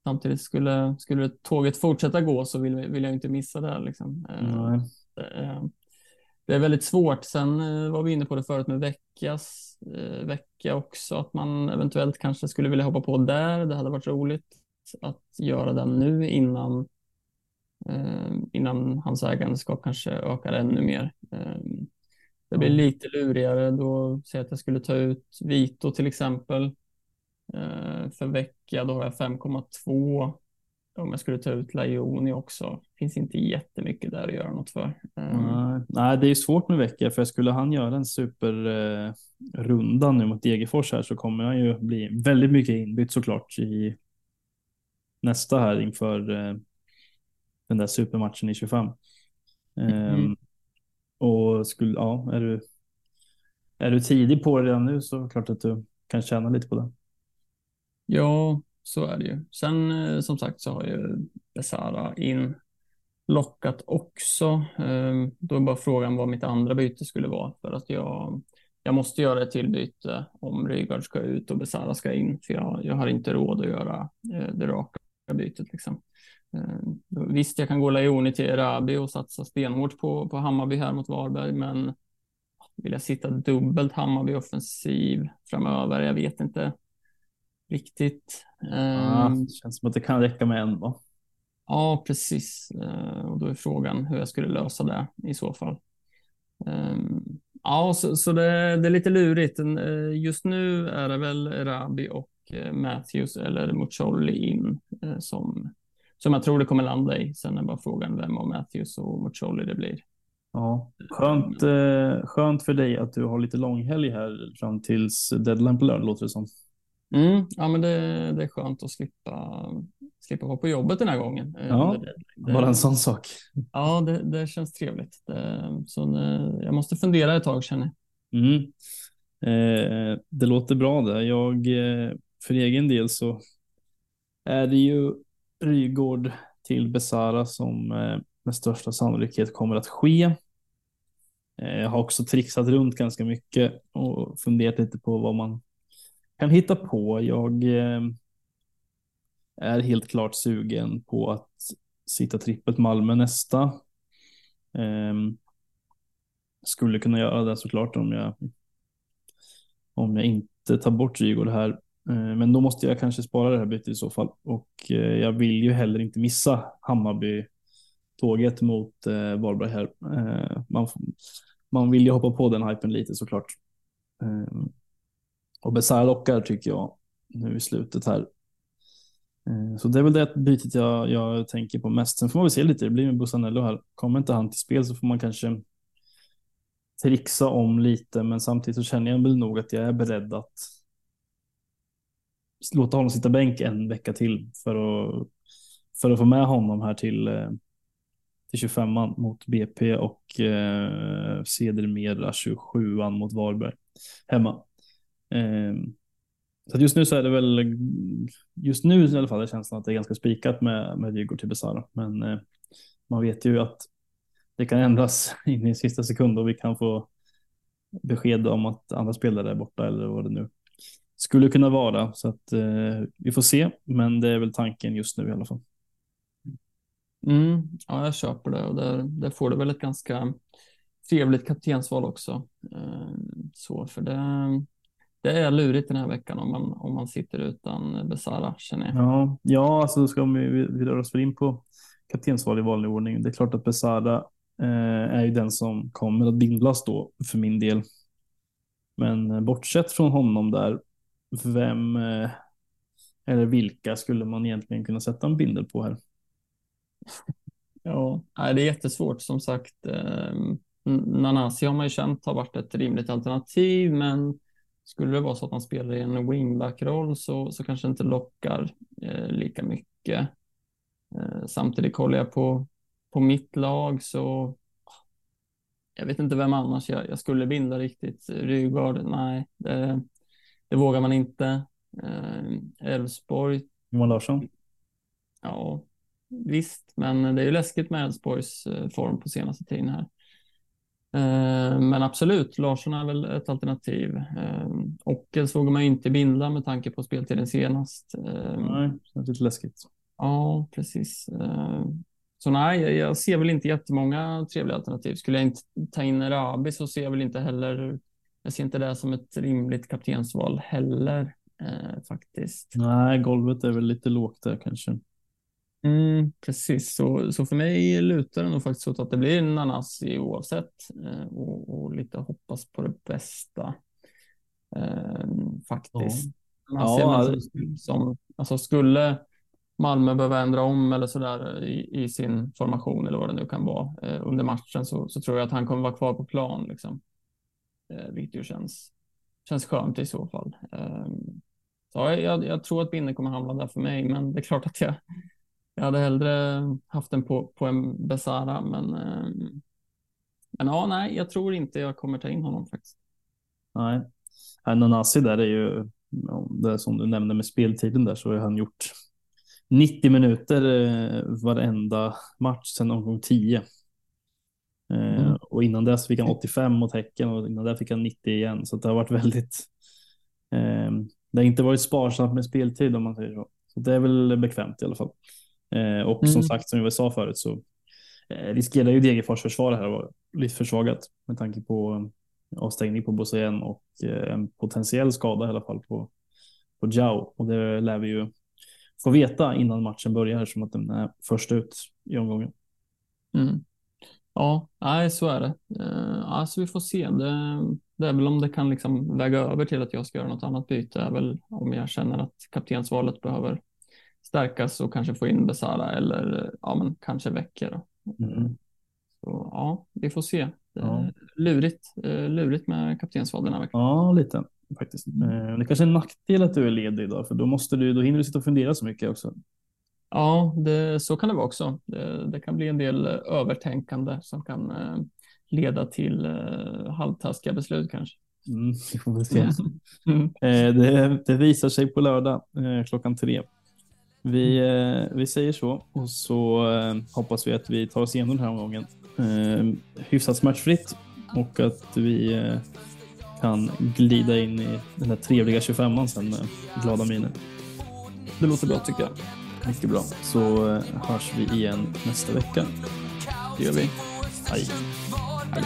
samtidigt skulle, skulle tåget fortsätta gå så vill, vill jag inte missa det. Liksom. Uh, det är väldigt svårt. Sen var vi inne på det förut med veckas vecka också, att man eventuellt kanske skulle vilja hoppa på där. Det hade varit roligt att göra den nu innan Eh, innan hans ägandeskap kanske ökar ännu mer. Eh, det blir lite lurigare då, säg att jag skulle ta ut Vito till exempel eh, för vecka, då har jag 5,2. Om jag skulle ta ut Laioni också, finns inte jättemycket där att göra något för. Nej, nej det är svårt med vecka, för skulle han göra en superrunda eh, nu mot Degerfors här så kommer han ju bli väldigt mycket inbytt såklart i nästa här inför eh, den där supermatchen i 25. Mm. Um, och skulle, ja, är du, är du tidig på det redan nu så klart att du kan tjäna lite på det. Ja, så är det ju. Sen eh, som sagt så har ju Besara in lockat också. Ehm, då är bara frågan vad mitt andra byte skulle vara för att jag, jag måste göra ett till byte om Rygaard ska ut och Besara ska in. För jag, jag har inte råd att göra eh, det raka bytet. Liksom. Ehm, visst, jag kan gå Lajoni till Erabi och satsa stenhårt på, på Hammarby här mot Varberg, men vill jag sitta dubbelt Hammarby offensiv framöver? Jag vet inte riktigt. Ja, ehm, det känns som att det kan räcka med en va? Ja, precis. Eh, och då är frågan hur jag skulle lösa det i så fall. Ehm, ja, så, så det, det, är lite lurigt. Eh, just nu är det väl Erabi och Matthews eller Mucolli in som som jag tror det kommer landa i. Sen är bara frågan vem av Matthews och Muccioli det blir. Ja, skönt, eh, skönt för dig att du har lite långhelg här fram tills deadline på lördag låter det som. Mm, ja, men det, det är skönt att slippa, slippa vara på jobbet den här gången. Eh, ja, det, bara en sån sak. Ja, det, det känns trevligt. Det, så eh, jag måste fundera ett tag känner jag. Mm. Eh, det låter bra det. Jag, eh, för egen del så är det ju Rygård till Besara som med största sannolikhet kommer att ske. Jag har också trixat runt ganska mycket och funderat lite på vad man kan hitta på. Jag eh, är helt klart sugen på att sitta trippelt Malmö nästa. Eh, skulle kunna göra det såklart om jag om jag inte tar bort Rygård här eh, men då måste jag kanske spara det här bytet i så fall. Och jag vill ju heller inte missa Hammarby-tåget mot Varberg här. Man, man vill ju hoppa på den hypen lite såklart. Och Besara lockar tycker jag nu i slutet här. Eh, så det är väl det bytet jag, jag tänker på mest. Sen får man väl se lite, det blir med Bussanello här. Kommer inte han till spel så får man kanske trixa om lite, men samtidigt så känner jag väl nog att jag är beredd att låta honom sitta bänk en vecka till för att, för att få med honom här till, eh, till 25an mot BP och eh, sedermera 27an mot Varberg hemma. Ehm, så just nu så är det väl, just nu i alla fall är känslan att det är ganska spikat med, med Djurgård till Besara. Men eh, man vet ju att det kan ändras in i sista sekund och vi kan få besked om att andra spelare är borta eller vad det nu skulle kunna vara. Så att eh, vi får se, men det är väl tanken just nu i alla fall. Mm, ja, jag köper det och där, där får du väl ett ganska trevligt kaptensval också. Eh, så för det, det är lurigt den här veckan om man, om man sitter utan Besara känner jag. Ja, ja alltså ska vi, vi rör oss in på kaptensval i vanlig ordning. Det är klart att Besara eh, är ju den som kommer att bindlas då för min del. Men eh, bortsett från honom där vem eh, eller vilka skulle man egentligen kunna sätta en bindel på här? Ja, det är jättesvårt som sagt. Ehm, Nanasi har man ju känt har varit ett rimligt alternativ, men skulle det vara så att man spelar i en wingback-roll så, så kanske inte lockar eh, lika mycket. Eh, samtidigt kollar jag på, på mitt lag så jag vet inte vem annars jag, jag skulle binda riktigt. Rygaard, nej, det, det vågar man inte. Eh, Elfsborg. Johan Larsson? Ja, visst, men det är ju läskigt med Elfsborgs eh, form på senaste tiden här. Eh, men absolut, Larsson är väl ett alternativ. Eh, Ockels vågar man ju inte binda med tanke på speltiden senast. Nej, det är lite läskigt. Ja, precis. Så nej, jag ser väl inte jättemånga trevliga alternativ. Skulle jag inte ta in Rabi så ser jag väl inte heller, jag ser inte det som ett rimligt kaptensval heller eh, faktiskt. Nej, golvet är väl lite lågt där kanske. Mm, precis, så, så för mig lutar det nog faktiskt åt att det blir Nanasi oavsett eh, och, och, lite hoppas på det bästa. Eh, faktiskt. Ja. Ser ja, det... som, alltså skulle Malmö behöva ändra om eller sådär i, i sin formation eller vad det nu kan vara eh, under matchen så, så tror jag att han kommer vara kvar på plan. Liksom. Eh, vilket ju känns, känns skönt i så fall. Eh, så jag, jag, tror att Binne kommer hamna där för mig, men det är klart att jag, jag hade hellre haft den på, på en Besara. Men, eh, men ja, nej, jag tror inte jag kommer ta in honom faktiskt. Nej, Nanasi där är ju, det som du nämnde med speltiden där så har han gjort 90 minuter eh, varenda match sedan omgång 10. Eh, mm. Och innan dess fick han 85 mot Häcken och innan det fick han 90 igen. Så det har varit väldigt. Eh, det har inte varit sparsamt med speltid om man säger så. Så det är väl bekvämt i alla fall. Eh, och mm. som sagt, som vi sa förut så eh, riskerar ju Degerfors försvar här att vara lite försvagat med tanke på eh, avstängning på Bosse och eh, en potentiell skada i alla fall på, på Jao. Och det lär vi ju få veta innan matchen börjar som att den är först ut i omgången. Mm. Ja, nej, så är det. Uh, alltså vi får se. Det, det, är väl om det kan liksom väga över till att jag ska göra något annat byte. är väl om jag känner att kaptensvalet behöver stärkas och kanske få in Besara eller ja, men kanske Väcker. Mm. Så ja, vi får se. Ja. Lurigt, uh, lurigt med kaptensval den här veckan. Ja, lite faktiskt. Mm. Det kanske är en nackdel att du är ledig idag, för då måste du, då hinner du sitta och fundera så mycket också. Ja, det, så kan det vara också. Det, det kan bli en del eh, övertänkande som kan eh, leda till eh, halvtaskiga beslut kanske. Mm, se. Mm. Eh, det, det, visar sig på lördag eh, klockan tre. Vi, eh, vi säger så och så hoppas vi att vi tar oss igenom den här omgången hyfsat smärtfritt och att vi kan glida in i den här trevliga 25an sen med glada miner. Det låter bra tycker jag. Mycket bra. Så eh, hörs vi igen nästa vecka. Det gör vi. Hej. Hej.